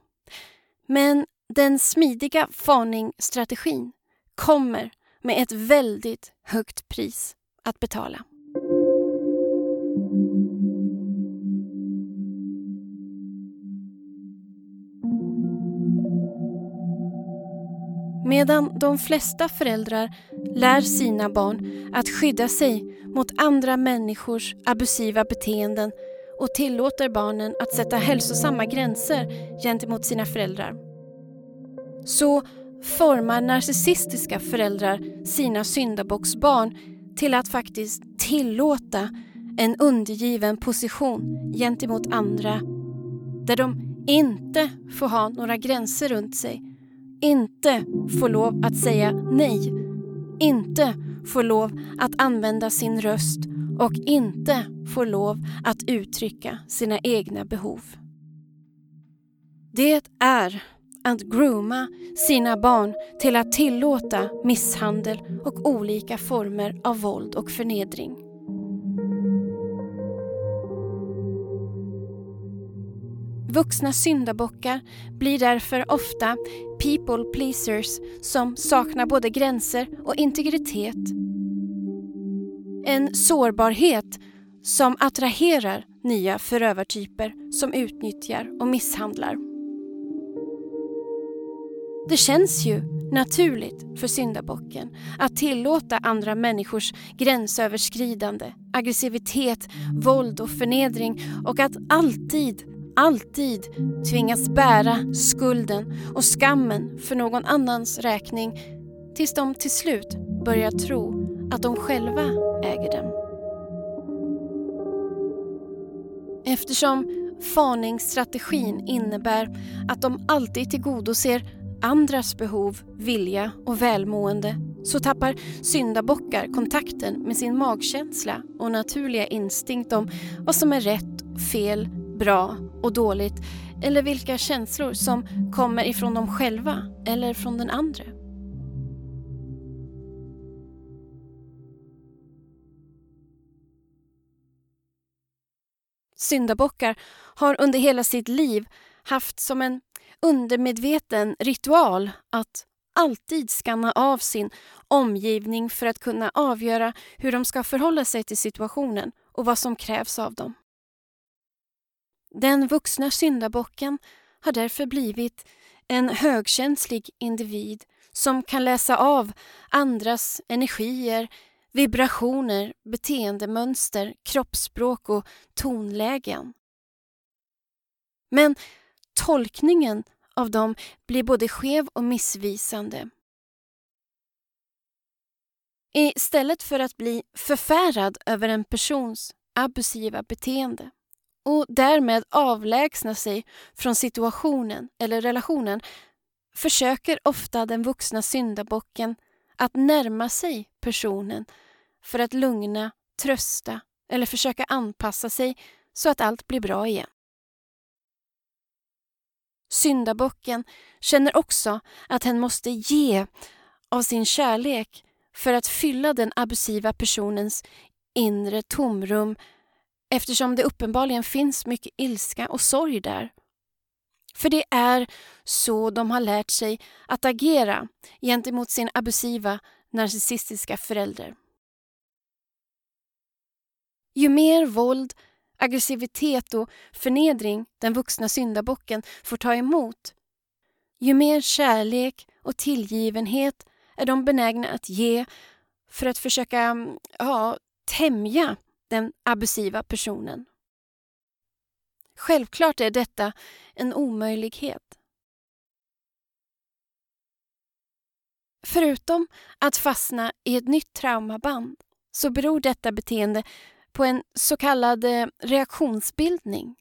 Men den smidiga farningsstrategin kommer med ett väldigt högt pris att betala. Medan de flesta föräldrar lär sina barn att skydda sig mot andra människors abusiva beteenden och tillåter barnen att sätta hälsosamma gränser gentemot sina föräldrar. Så formar narcissistiska föräldrar sina syndabocksbarn till att faktiskt tillåta en undergiven position gentemot andra där de inte får ha några gränser runt sig, inte får lov att säga nej, inte får lov att använda sin röst och inte får lov att uttrycka sina egna behov. Det är att grooma sina barn till att tillåta misshandel och olika former av våld och förnedring. Vuxna syndabockar blir därför ofta people pleasers som saknar både gränser och integritet. En sårbarhet som attraherar nya förövartyper som utnyttjar och misshandlar. Det känns ju naturligt för syndabocken att tillåta andra människors gränsöverskridande, aggressivitet, våld och förnedring och att alltid alltid tvingas bära skulden och skammen för någon annans räkning tills de till slut börjar tro att de själva äger dem. Eftersom faningsstrategin innebär att de alltid tillgodoser andras behov, vilja och välmående så tappar syndabockar kontakten med sin magkänsla och naturliga instinkt om vad som är rätt, fel, bra och dåligt eller vilka känslor som kommer ifrån dem själva eller från den andra. Syndabockar har under hela sitt liv haft som en undermedveten ritual att alltid skanna av sin omgivning för att kunna avgöra hur de ska förhålla sig till situationen och vad som krävs av dem. Den vuxna syndabocken har därför blivit en högkänslig individ som kan läsa av andras energier, vibrationer, beteendemönster, kroppsspråk och tonlägen. Men tolkningen av dem blir både skev och missvisande. Istället för att bli förfärad över en persons abusiva beteende och därmed avlägsna sig från situationen eller relationen försöker ofta den vuxna syndabocken att närma sig personen för att lugna, trösta eller försöka anpassa sig så att allt blir bra igen. Syndabocken känner också att hen måste ge av sin kärlek för att fylla den abusiva personens inre tomrum eftersom det uppenbarligen finns mycket ilska och sorg där. För det är så de har lärt sig att agera gentemot sin abusiva, narcissistiska förälder. Ju mer våld, aggressivitet och förnedring den vuxna syndabocken får ta emot, ju mer kärlek och tillgivenhet är de benägna att ge för att försöka mm, ja, tämja den abusiva personen. Självklart är detta en omöjlighet. Förutom att fastna i ett nytt traumaband så beror detta beteende på en så kallad eh, reaktionsbildning.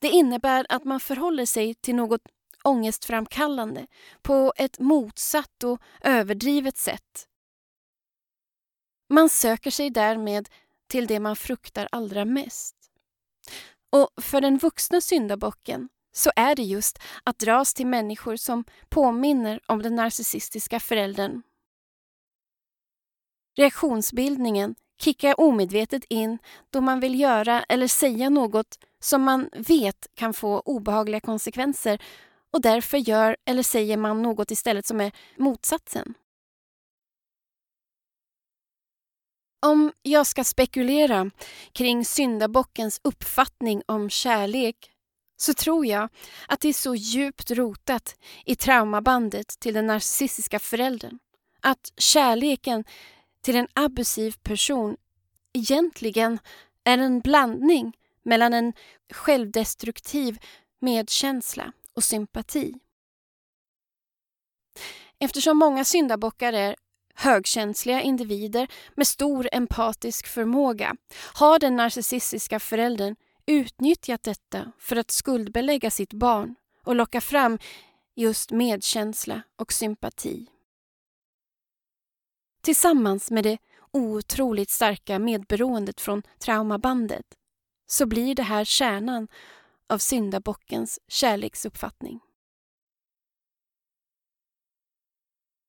Det innebär att man förhåller sig till något ångestframkallande på ett motsatt och överdrivet sätt. Man söker sig därmed till det man fruktar allra mest. Och för den vuxna syndabocken så är det just att dras till människor som påminner om den narcissistiska föräldern. Reaktionsbildningen kickar omedvetet in då man vill göra eller säga något som man vet kan få obehagliga konsekvenser och därför gör eller säger man något istället som är motsatsen. Om jag ska spekulera kring syndabockens uppfattning om kärlek så tror jag att det är så djupt rotat i traumabandet till den narcissistiska föräldern att kärleken till en abusiv person egentligen är en blandning mellan en självdestruktiv medkänsla och sympati. Eftersom många syndabockar är högkänsliga individer med stor empatisk förmåga har den narcissistiska föräldern utnyttjat detta för att skuldbelägga sitt barn och locka fram just medkänsla och sympati. Tillsammans med det otroligt starka medberoendet från traumabandet så blir det här kärnan av syndabockens kärleksuppfattning.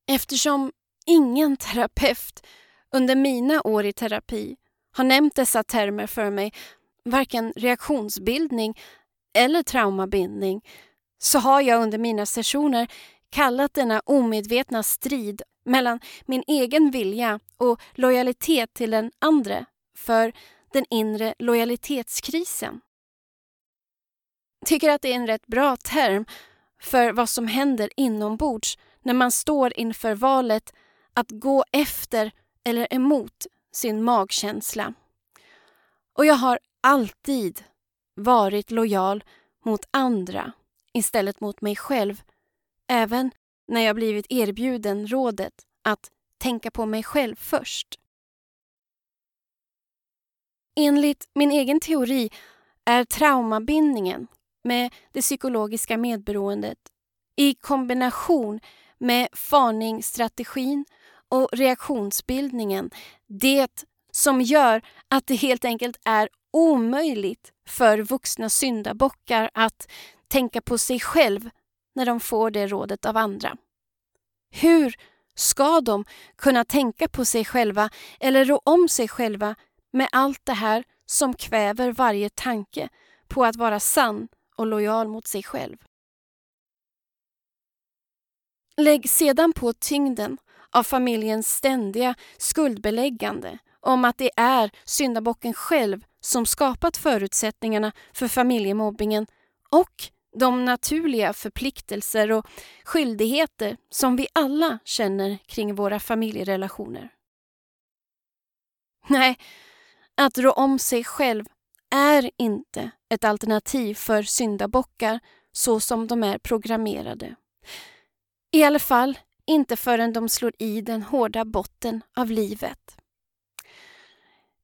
Eftersom ingen terapeut under mina år i terapi har nämnt dessa termer för mig, varken reaktionsbildning eller traumabindning, så har jag under mina sessioner kallat denna omedvetna strid mellan min egen vilja och lojalitet till den andre för den inre lojalitetskrisen. Tycker att det är en rätt bra term för vad som händer inombords när man står inför valet att gå efter eller emot sin magkänsla. Och jag har alltid varit lojal mot andra istället mot mig själv. Även när jag blivit erbjuden rådet att tänka på mig själv först. Enligt min egen teori är traumabindningen med det psykologiska medberoendet i kombination med farningsstrategin och reaktionsbildningen det som gör att det helt enkelt är omöjligt för vuxna syndabockar att tänka på sig själv när de får det rådet av andra. Hur ska de kunna tänka på sig själva eller rå om sig själva med allt det här som kväver varje tanke på att vara sann och lojal mot sig själv? Lägg sedan på tyngden av familjens ständiga skuldbeläggande om att det är syndabocken själv som skapat förutsättningarna för familjemobbingen och de naturliga förpliktelser och skyldigheter som vi alla känner kring våra familjerelationer. Nej, att rå om sig själv är inte ett alternativ för syndabockar så som de är programmerade. I alla fall inte förrän de slår i den hårda botten av livet.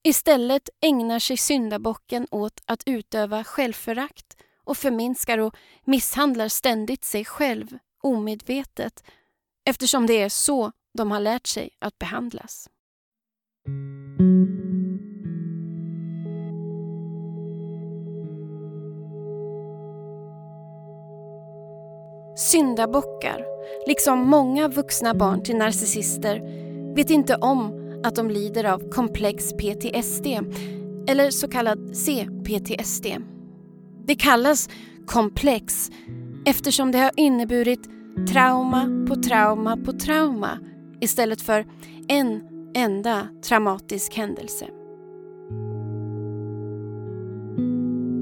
Istället ägnar sig syndabocken åt att utöva självförakt och förminskar och misshandlar ständigt sig själv omedvetet eftersom det är så de har lärt sig att behandlas. Syndabockar, liksom många vuxna barn till narcissister, vet inte om att de lider av komplex PTSD eller så kallad CPTSD. Det kallas komplex eftersom det har inneburit trauma på trauma på trauma istället för en enda traumatisk händelse.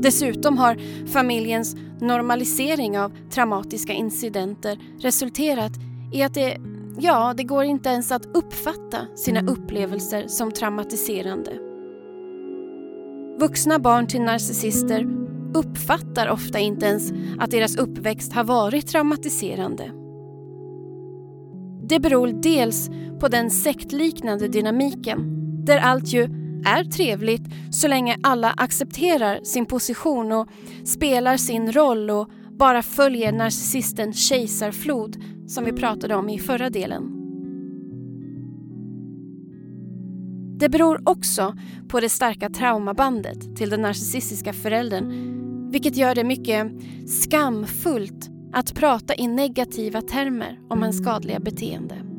Dessutom har familjens normalisering av traumatiska incidenter resulterat i att det, ja, det går inte ens att uppfatta sina upplevelser som traumatiserande. Vuxna barn till narcissister uppfattar ofta inte ens att deras uppväxt har varit traumatiserande. Det beror dels på den sektliknande dynamiken där allt ju är trevligt så länge alla accepterar sin position och spelar sin roll och bara följer narcissisten kejsarflod som vi pratade om i förra delen. Det beror också på det starka traumabandet till den narcissistiska föräldern vilket gör det mycket skamfullt att prata i negativa termer om en skadliga beteende.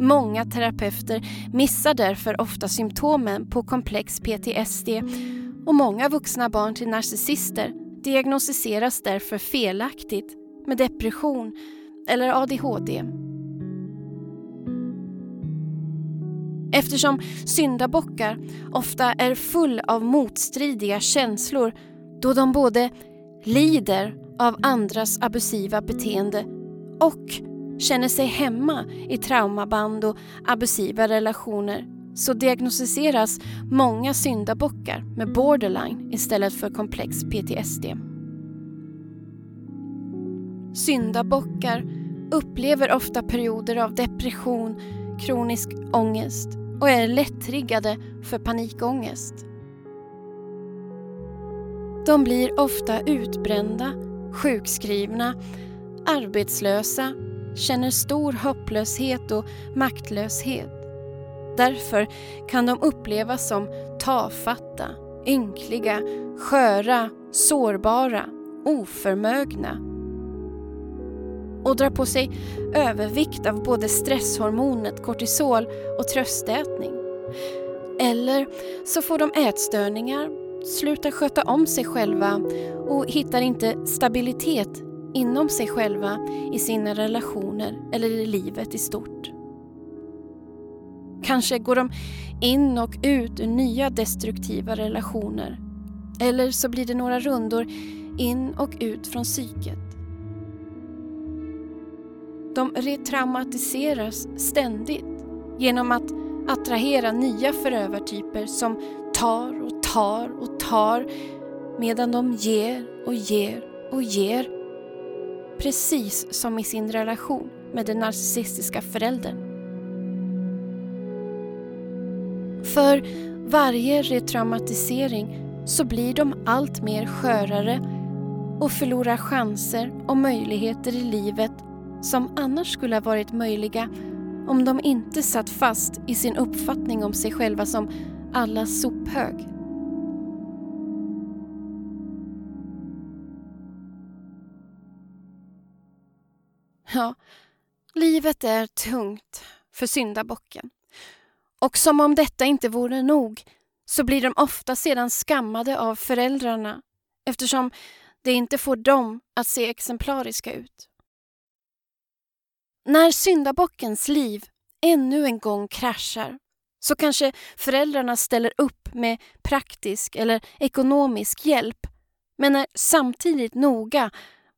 Många terapeuter missar därför ofta symptomen på komplex PTSD och många vuxna barn till narcissister diagnostiseras därför felaktigt med depression eller ADHD. Eftersom syndabockar ofta är full av motstridiga känslor då de både lider av andras abusiva beteende och känner sig hemma i traumaband och abusiva relationer så diagnostiseras många syndabockar med borderline istället för komplex PTSD. Syndabockar upplever ofta perioder av depression, kronisk ångest och är lättriggade för panikångest. De blir ofta utbrända, sjukskrivna, arbetslösa, känner stor hopplöshet och maktlöshet. Därför kan de upplevas som tafatta, ynkliga, sköra, sårbara, oförmögna och drar på sig övervikt av både stresshormonet kortisol och tröstätning. Eller så får de ätstörningar, slutar sköta om sig själva och hittar inte stabilitet inom sig själva i sina relationer eller i livet i stort. Kanske går de in och ut ur nya destruktiva relationer. Eller så blir det några rundor in och ut från psyket. De retraumatiseras ständigt genom att attrahera nya förövartyper som tar och tar och tar medan de ger och ger och ger. Precis som i sin relation med den narcissistiska föräldern. För varje retraumatisering så blir de allt mer skörare och förlorar chanser och möjligheter i livet som annars skulle ha varit möjliga om de inte satt fast i sin uppfattning om sig själva som allas sophög. Ja, livet är tungt för syndabocken. Och som om detta inte vore nog så blir de ofta sedan skammade av föräldrarna eftersom det inte får dem att se exemplariska ut. När syndabockens liv ännu en gång kraschar så kanske föräldrarna ställer upp med praktisk eller ekonomisk hjälp men är samtidigt noga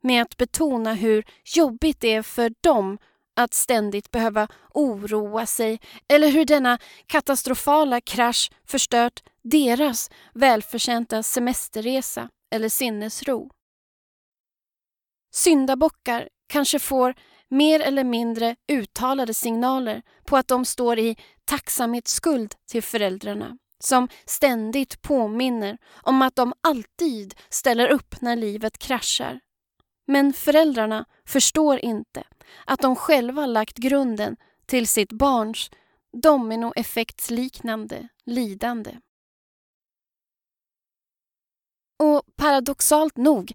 med att betona hur jobbigt det är för dem att ständigt behöva oroa sig eller hur denna katastrofala krasch förstört deras välförtjänta semesterresa eller sinnesro. Syndabockar kanske får mer eller mindre uttalade signaler på att de står i tacksamhetsskuld till föräldrarna som ständigt påminner om att de alltid ställer upp när livet kraschar. Men föräldrarna förstår inte att de själva lagt grunden till sitt barns dominoeffektsliknande lidande. Och paradoxalt nog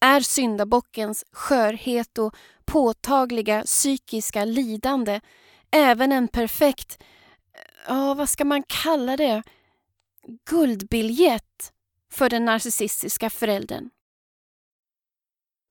är syndabockens skörhet och påtagliga psykiska lidande även en perfekt, eh, ja vad ska man kalla det, guldbiljett för den narcissistiska föräldern.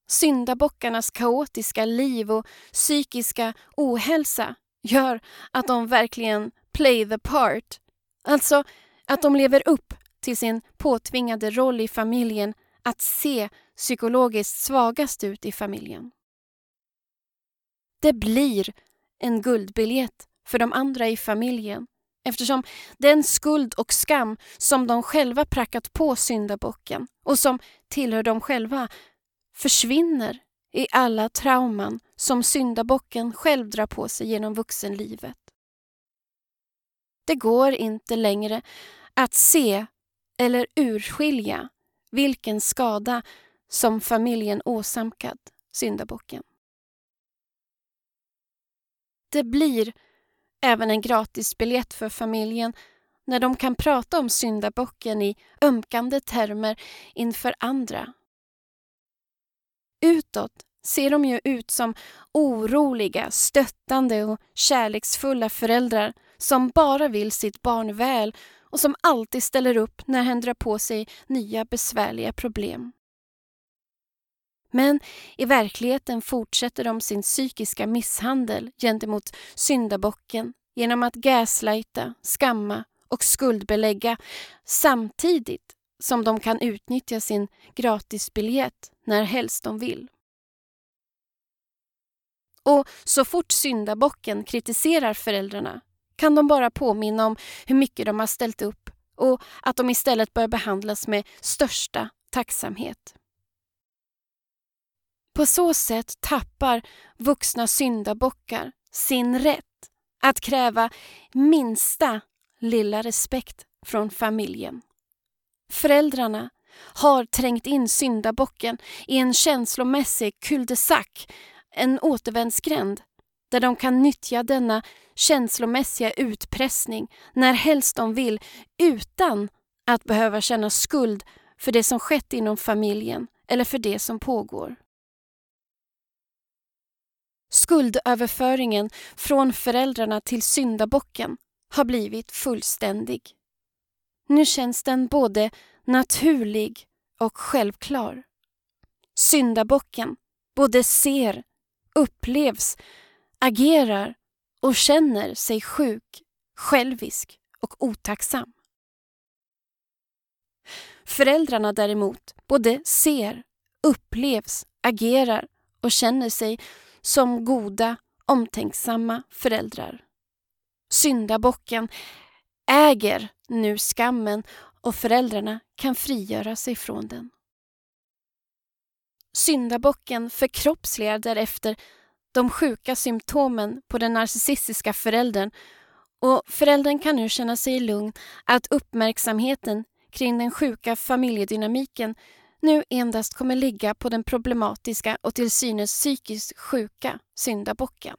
Syndabockarnas kaotiska liv och psykiska ohälsa gör att de verkligen play the part. Alltså att de lever upp till sin påtvingade roll i familjen att se psykologiskt svagast ut i familjen. Det blir en guldbiljett för de andra i familjen eftersom den skuld och skam som de själva prackat på syndabocken och som tillhör dem själva försvinner i alla trauman som syndabocken själv drar på sig genom vuxenlivet. Det går inte längre att se eller urskilja vilken skada som familjen åsamkat syndabocken. Det blir även en gratisbiljett för familjen när de kan prata om syndabocken i ömkande termer inför andra. Utåt ser de ju ut som oroliga, stöttande och kärleksfulla föräldrar som bara vill sitt barn väl och som alltid ställer upp när hen drar på sig nya besvärliga problem. Men i verkligheten fortsätter de sin psykiska misshandel gentemot syndabocken genom att gaslighta, skamma och skuldbelägga samtidigt som de kan utnyttja sin gratisbiljett när helst de vill. Och så fort syndabocken kritiserar föräldrarna kan de bara påminna om hur mycket de har ställt upp och att de istället bör behandlas med största tacksamhet. På så sätt tappar vuxna syndabockar sin rätt att kräva minsta lilla respekt från familjen. Föräldrarna har trängt in syndabocken i en känslomässig cul-de-sac, en återvändsgränd där de kan nyttja denna känslomässiga utpressning när helst de vill utan att behöva känna skuld för det som skett inom familjen eller för det som pågår. Skuldöverföringen från föräldrarna till syndabocken har blivit fullständig. Nu känns den både naturlig och självklar. Syndabocken både ser, upplevs, agerar och känner sig sjuk, självisk och otacksam. Föräldrarna däremot både ser, upplevs, agerar och känner sig som goda, omtänksamma föräldrar. Syndabocken äger nu skammen och föräldrarna kan frigöra sig från den. Syndabocken förkroppsligar därefter de sjuka symptomen på den narcissistiska föräldern och föräldern kan nu känna sig lugn att uppmärksamheten kring den sjuka familjedynamiken nu endast kommer ligga på den problematiska och till synes psykiskt sjuka syndabocken.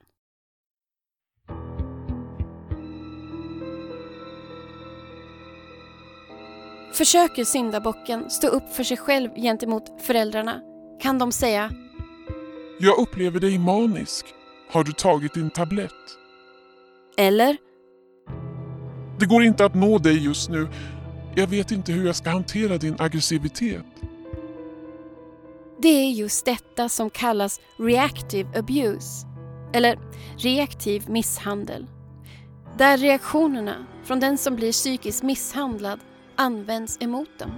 Försöker syndabocken stå upp för sig själv gentemot föräldrarna kan de säga Jag upplever dig manisk. Har du tagit din tablett? Eller Det går inte att nå dig just nu. Jag vet inte hur jag ska hantera din aggressivitet. Det är just detta som kallas reactive abuse, eller reaktiv misshandel. Där reaktionerna från den som blir psykiskt misshandlad används emot dem.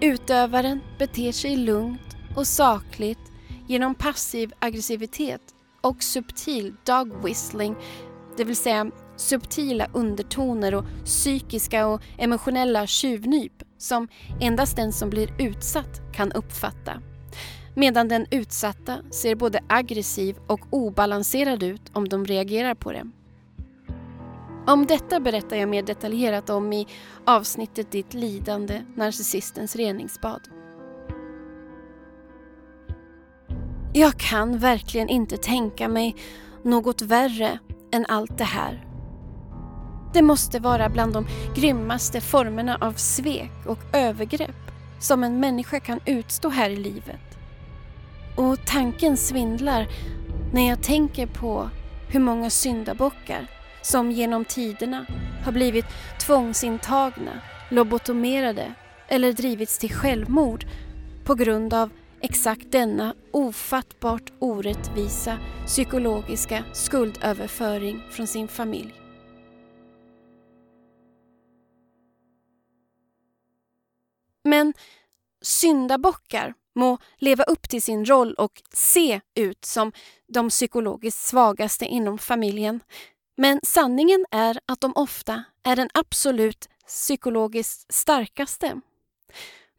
Utövaren beter sig lugnt och sakligt genom passiv aggressivitet och subtil dog whistling, det vill säga subtila undertoner och psykiska och emotionella tjuvnyp som endast den som blir utsatt kan uppfatta. Medan den utsatta ser både aggressiv och obalanserad ut om de reagerar på det. Om detta berättar jag mer detaljerat om i avsnittet Ditt lidande, narcissistens reningsbad. Jag kan verkligen inte tänka mig något värre än allt det här. Det måste vara bland de grymmaste formerna av svek och övergrepp som en människa kan utstå här i livet. Och tanken svindlar när jag tänker på hur många syndabockar som genom tiderna har blivit tvångsintagna, lobotomerade eller drivits till självmord på grund av exakt denna ofattbart orättvisa psykologiska skuldöverföring från sin familj. Men syndabockar må leva upp till sin roll och se ut som de psykologiskt svagaste inom familjen. Men sanningen är att de ofta är den absolut psykologiskt starkaste.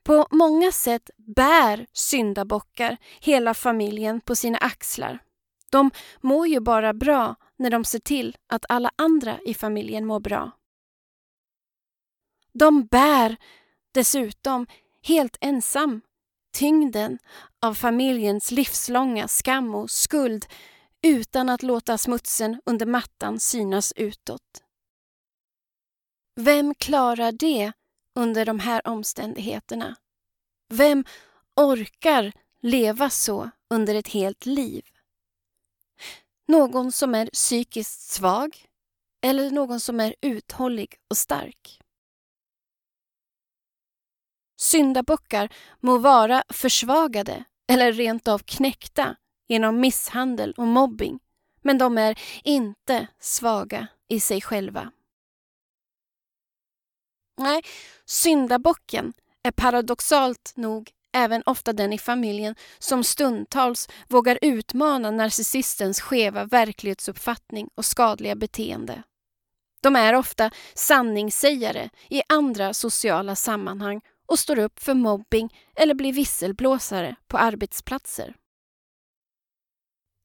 På många sätt bär syndabockar hela familjen på sina axlar. De mår ju bara bra när de ser till att alla andra i familjen mår bra. De bär dessutom helt ensam tyngden av familjens livslånga skam och skuld utan att låta smutsen under mattan synas utåt. Vem klarar det under de här omständigheterna? Vem orkar leva så under ett helt liv? Någon som är psykiskt svag eller någon som är uthållig och stark? Syndabockar må vara försvagade eller rent av knäckta genom misshandel och mobbing, men de är inte svaga i sig själva. Nej, syndabocken är paradoxalt nog även ofta den i familjen som stundtals vågar utmana narcissistens skeva verklighetsuppfattning och skadliga beteende. De är ofta sanningssägare i andra sociala sammanhang och står upp för mobbing eller blir visselblåsare på arbetsplatser.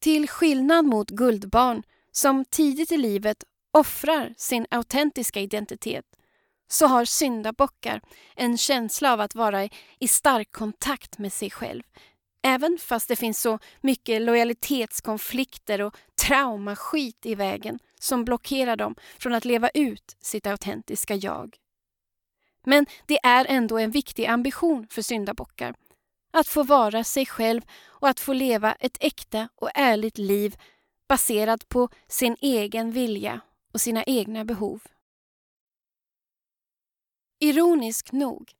Till skillnad mot guldbarn som tidigt i livet offrar sin autentiska identitet så har syndabockar en känsla av att vara i stark kontakt med sig själv. Även fast det finns så mycket lojalitetskonflikter och traumaskit i vägen som blockerar dem från att leva ut sitt autentiska jag. Men det är ändå en viktig ambition för syndabockar. Att få vara sig själv och att få leva ett äkta och ärligt liv baserat på sin egen vilja och sina egna behov. Ironiskt nog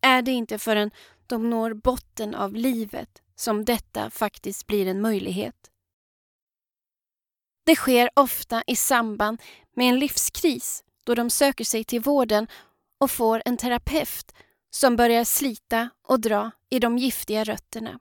är det inte förrän de når botten av livet som detta faktiskt blir en möjlighet. Det sker ofta i samband med en livskris då de söker sig till vården och får en terapeut som börjar slita och dra i de giftiga rötterna.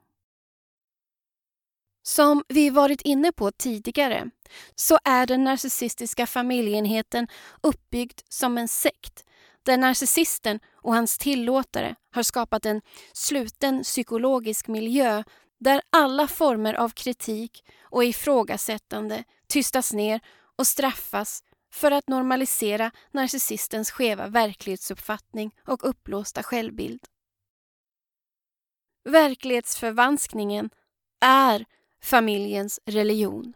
Som vi varit inne på tidigare så är den narcissistiska familjeenheten uppbyggd som en sekt där narcissisten och hans tillåtare har skapat en sluten psykologisk miljö där alla former av kritik och ifrågasättande tystas ner och straffas för att normalisera narcissistens skeva verklighetsuppfattning och uppblåsta självbild. Verklighetsförvanskningen är familjens religion.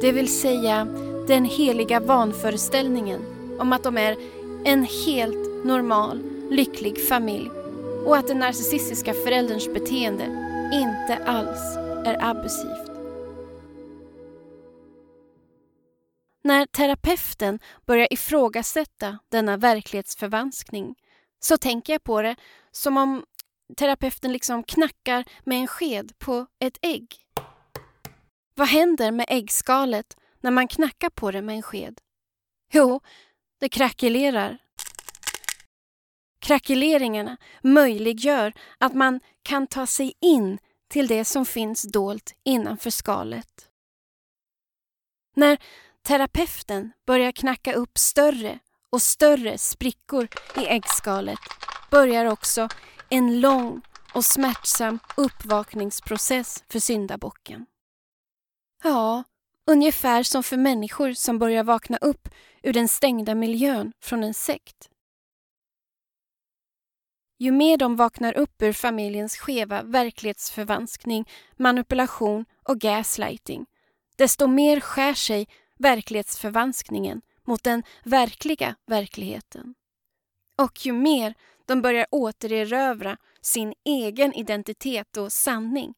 Det vill säga den heliga vanföreställningen om att de är en helt normal, lycklig familj och att den narcissistiska förälderns beteende inte alls är abusivt. När terapeuten börjar ifrågasätta denna verklighetsförvanskning så tänker jag på det som om terapeuten liksom knackar med en sked på ett ägg. Vad händer med äggskalet när man knackar på det med en sked? Jo, det krackelerar. Krackeleringarna möjliggör att man kan ta sig in till det som finns dolt innanför skalet. När terapeuten börjar knacka upp större och större sprickor i äggskalet börjar också en lång och smärtsam uppvakningsprocess för syndabocken. Ja, ungefär som för människor som börjar vakna upp ur den stängda miljön från en sekt. Ju mer de vaknar upp ur familjens skeva verklighetsförvanskning, manipulation och gaslighting, desto mer skär sig verklighetsförvanskningen mot den verkliga verkligheten. Och ju mer de börjar återerövra sin egen identitet och sanning,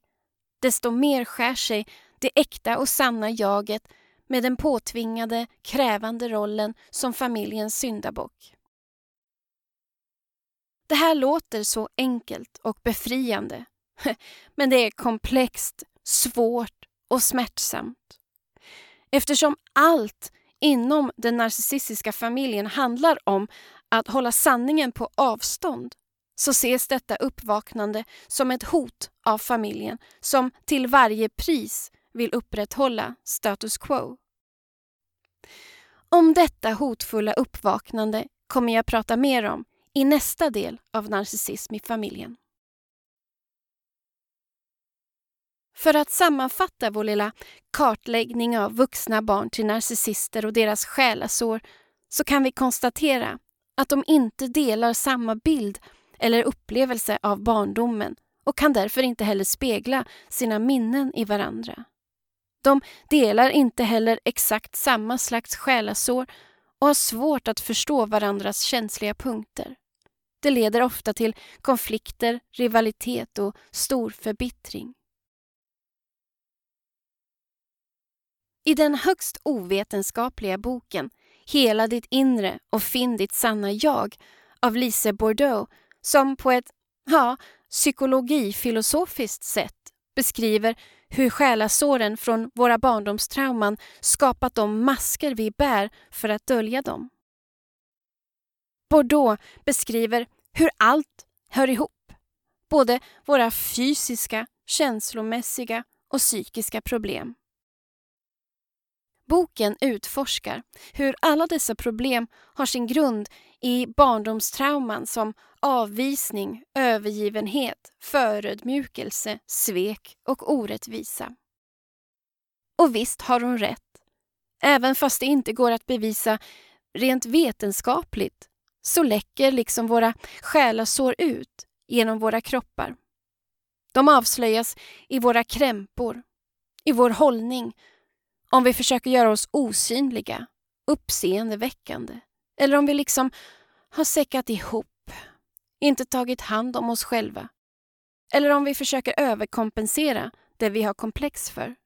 desto mer skär sig det äkta och sanna jaget med den påtvingade, krävande rollen som familjens syndabock. Det här låter så enkelt och befriande, men det är komplext, svårt och smärtsamt. Eftersom allt inom den narcissistiska familjen handlar om att hålla sanningen på avstånd så ses detta uppvaknande som ett hot av familjen som till varje pris vill upprätthålla status quo. Om detta hotfulla uppvaknande kommer jag prata mer om i nästa del av Narcissism i familjen. För att sammanfatta vår lilla kartläggning av vuxna barn till narcissister och deras själasår så kan vi konstatera att de inte delar samma bild eller upplevelse av barndomen och kan därför inte heller spegla sina minnen i varandra. De delar inte heller exakt samma slags själasår och har svårt att förstå varandras känsliga punkter. Det leder ofta till konflikter, rivalitet och stor förbittring. I den högst ovetenskapliga boken Hela ditt inre och finn ditt sanna jag av Lise Bordeaux, som på ett ja, psykologifilosofiskt sätt beskriver hur själasåren från våra barndomstrauman skapat de masker vi bär för att dölja dem. Bordeaux beskriver hur allt hör ihop. Både våra fysiska, känslomässiga och psykiska problem. Boken utforskar hur alla dessa problem har sin grund i barndomstrauman som avvisning, övergivenhet, förödmjukelse, svek och orättvisa. Och visst har hon rätt. Även fast det inte går att bevisa rent vetenskapligt så läcker liksom våra själasår ut genom våra kroppar. De avslöjas i våra krämpor, i vår hållning om vi försöker göra oss osynliga, uppseendeväckande eller om vi liksom har säckat ihop, inte tagit hand om oss själva eller om vi försöker överkompensera det vi har komplex för.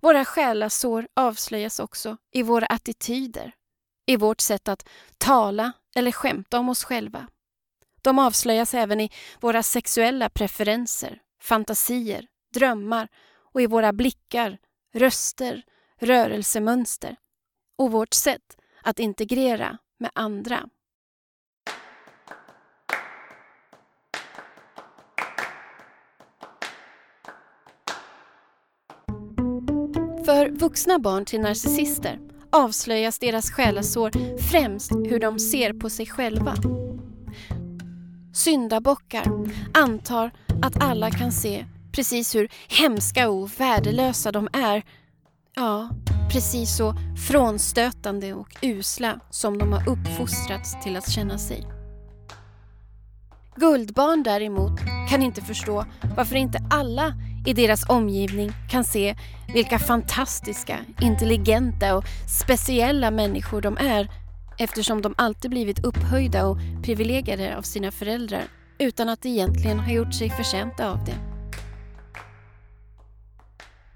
Våra själasår avslöjas också i våra attityder, i vårt sätt att tala eller skämta om oss själva. De avslöjas även i våra sexuella preferenser, fantasier, drömmar och i våra blickar, röster, rörelsemönster och vårt sätt att integrera med andra. För vuxna barn till narcissister avslöjas deras själasår främst hur de ser på sig själva. Syndabockar antar att alla kan se precis hur hemska och värdelösa de är. Ja, precis så frånstötande och usla som de har uppfostrats till att känna sig. Guldbarn däremot kan inte förstå varför inte alla i deras omgivning kan se vilka fantastiska, intelligenta och speciella människor de är eftersom de alltid blivit upphöjda och privilegierade av sina föräldrar utan att egentligen ha gjort sig förtjänta av det.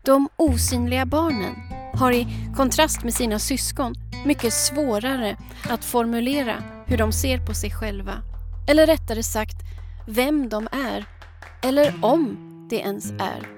De osynliga barnen har i kontrast med sina syskon mycket svårare att formulera hur de ser på sig själva. Eller rättare sagt, vem de är. Eller om det ens är.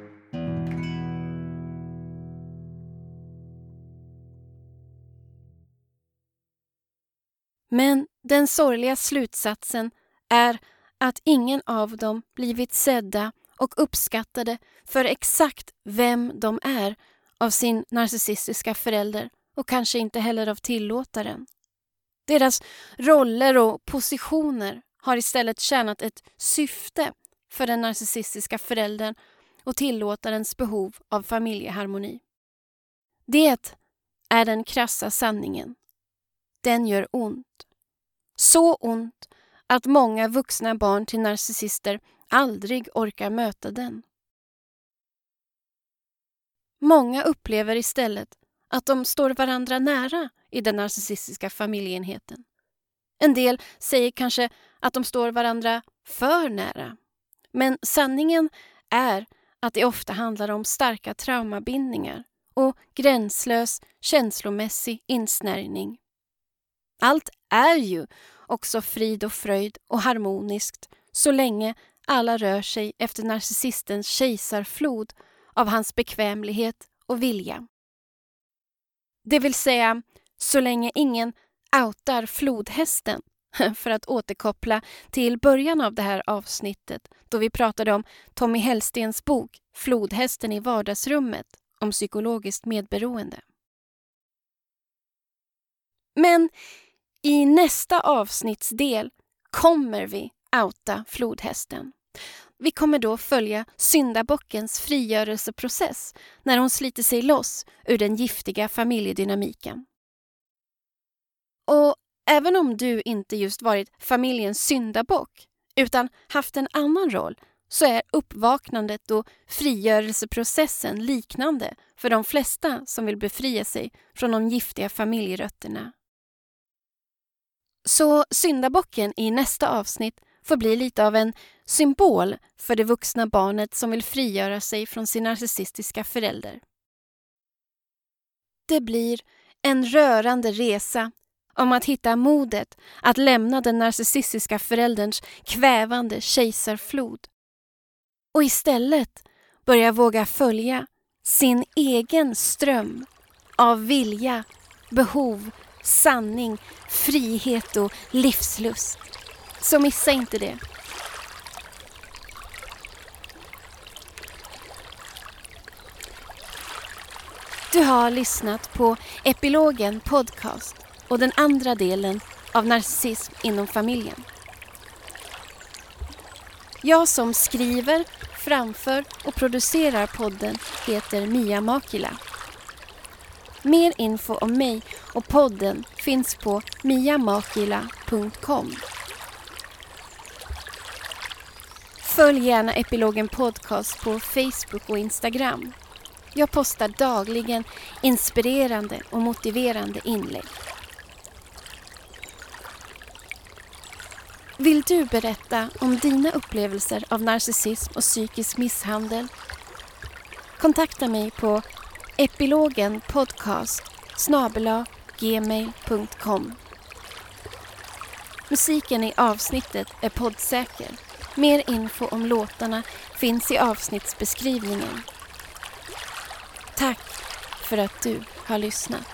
Men den sorgliga slutsatsen är att ingen av dem blivit sedda och uppskattade för exakt vem de är av sin narcissistiska förälder och kanske inte heller av tillåtaren. Deras roller och positioner har istället tjänat ett syfte för den narcissistiska föräldern och tillåtarens behov av familjeharmoni. Det är den krassa sanningen. Den gör ont. Så ont att många vuxna barn till narcissister aldrig orkar möta den. Många upplever istället att de står varandra nära i den narcissistiska familjeenheten. En del säger kanske att de står varandra för nära. Men sanningen är att det ofta handlar om starka traumabindningar och gränslös känslomässig insnärjning. Allt är ju också frid och fröjd och harmoniskt så länge alla rör sig efter narcissistens kejsarflod av hans bekvämlighet och vilja. Det vill säga, så länge ingen outar flodhästen för att återkoppla till början av det här avsnittet då vi pratade om Tommy Hellstens bok Flodhästen i vardagsrummet om psykologiskt medberoende. Men i nästa avsnittsdel kommer vi outa flodhästen. Vi kommer då följa syndabockens frigörelseprocess när hon sliter sig loss ur den giftiga familjedynamiken. Och även om du inte just varit familjens syndabock utan haft en annan roll så är uppvaknandet och frigörelseprocessen liknande för de flesta som vill befria sig från de giftiga familjerötterna. Så syndabocken i nästa avsnitt får bli lite av en symbol för det vuxna barnet som vill frigöra sig från sin narcissistiska förälder. Det blir en rörande resa om att hitta modet att lämna den narcissistiska förälderns kvävande kejsarflod och istället börja våga följa sin egen ström av vilja, behov, sanning, frihet och livslust. Så missa inte det. Du har lyssnat på Epilogen Podcast och den andra delen av Narcissism inom familjen. Jag som skriver, framför och producerar podden heter Mia Makila. Mer info om mig och podden finns på miamakila.com. Följ gärna Epilogen Podcast på Facebook och Instagram. Jag postar dagligen inspirerande och motiverande inlägg. Vill du berätta om dina upplevelser av narcissism och psykisk misshandel? Kontakta mig på epilogenpodcast gmail.com Musiken i avsnittet är poddsäker. Mer info om låtarna finns i avsnittsbeskrivningen. Tack för att du har lyssnat.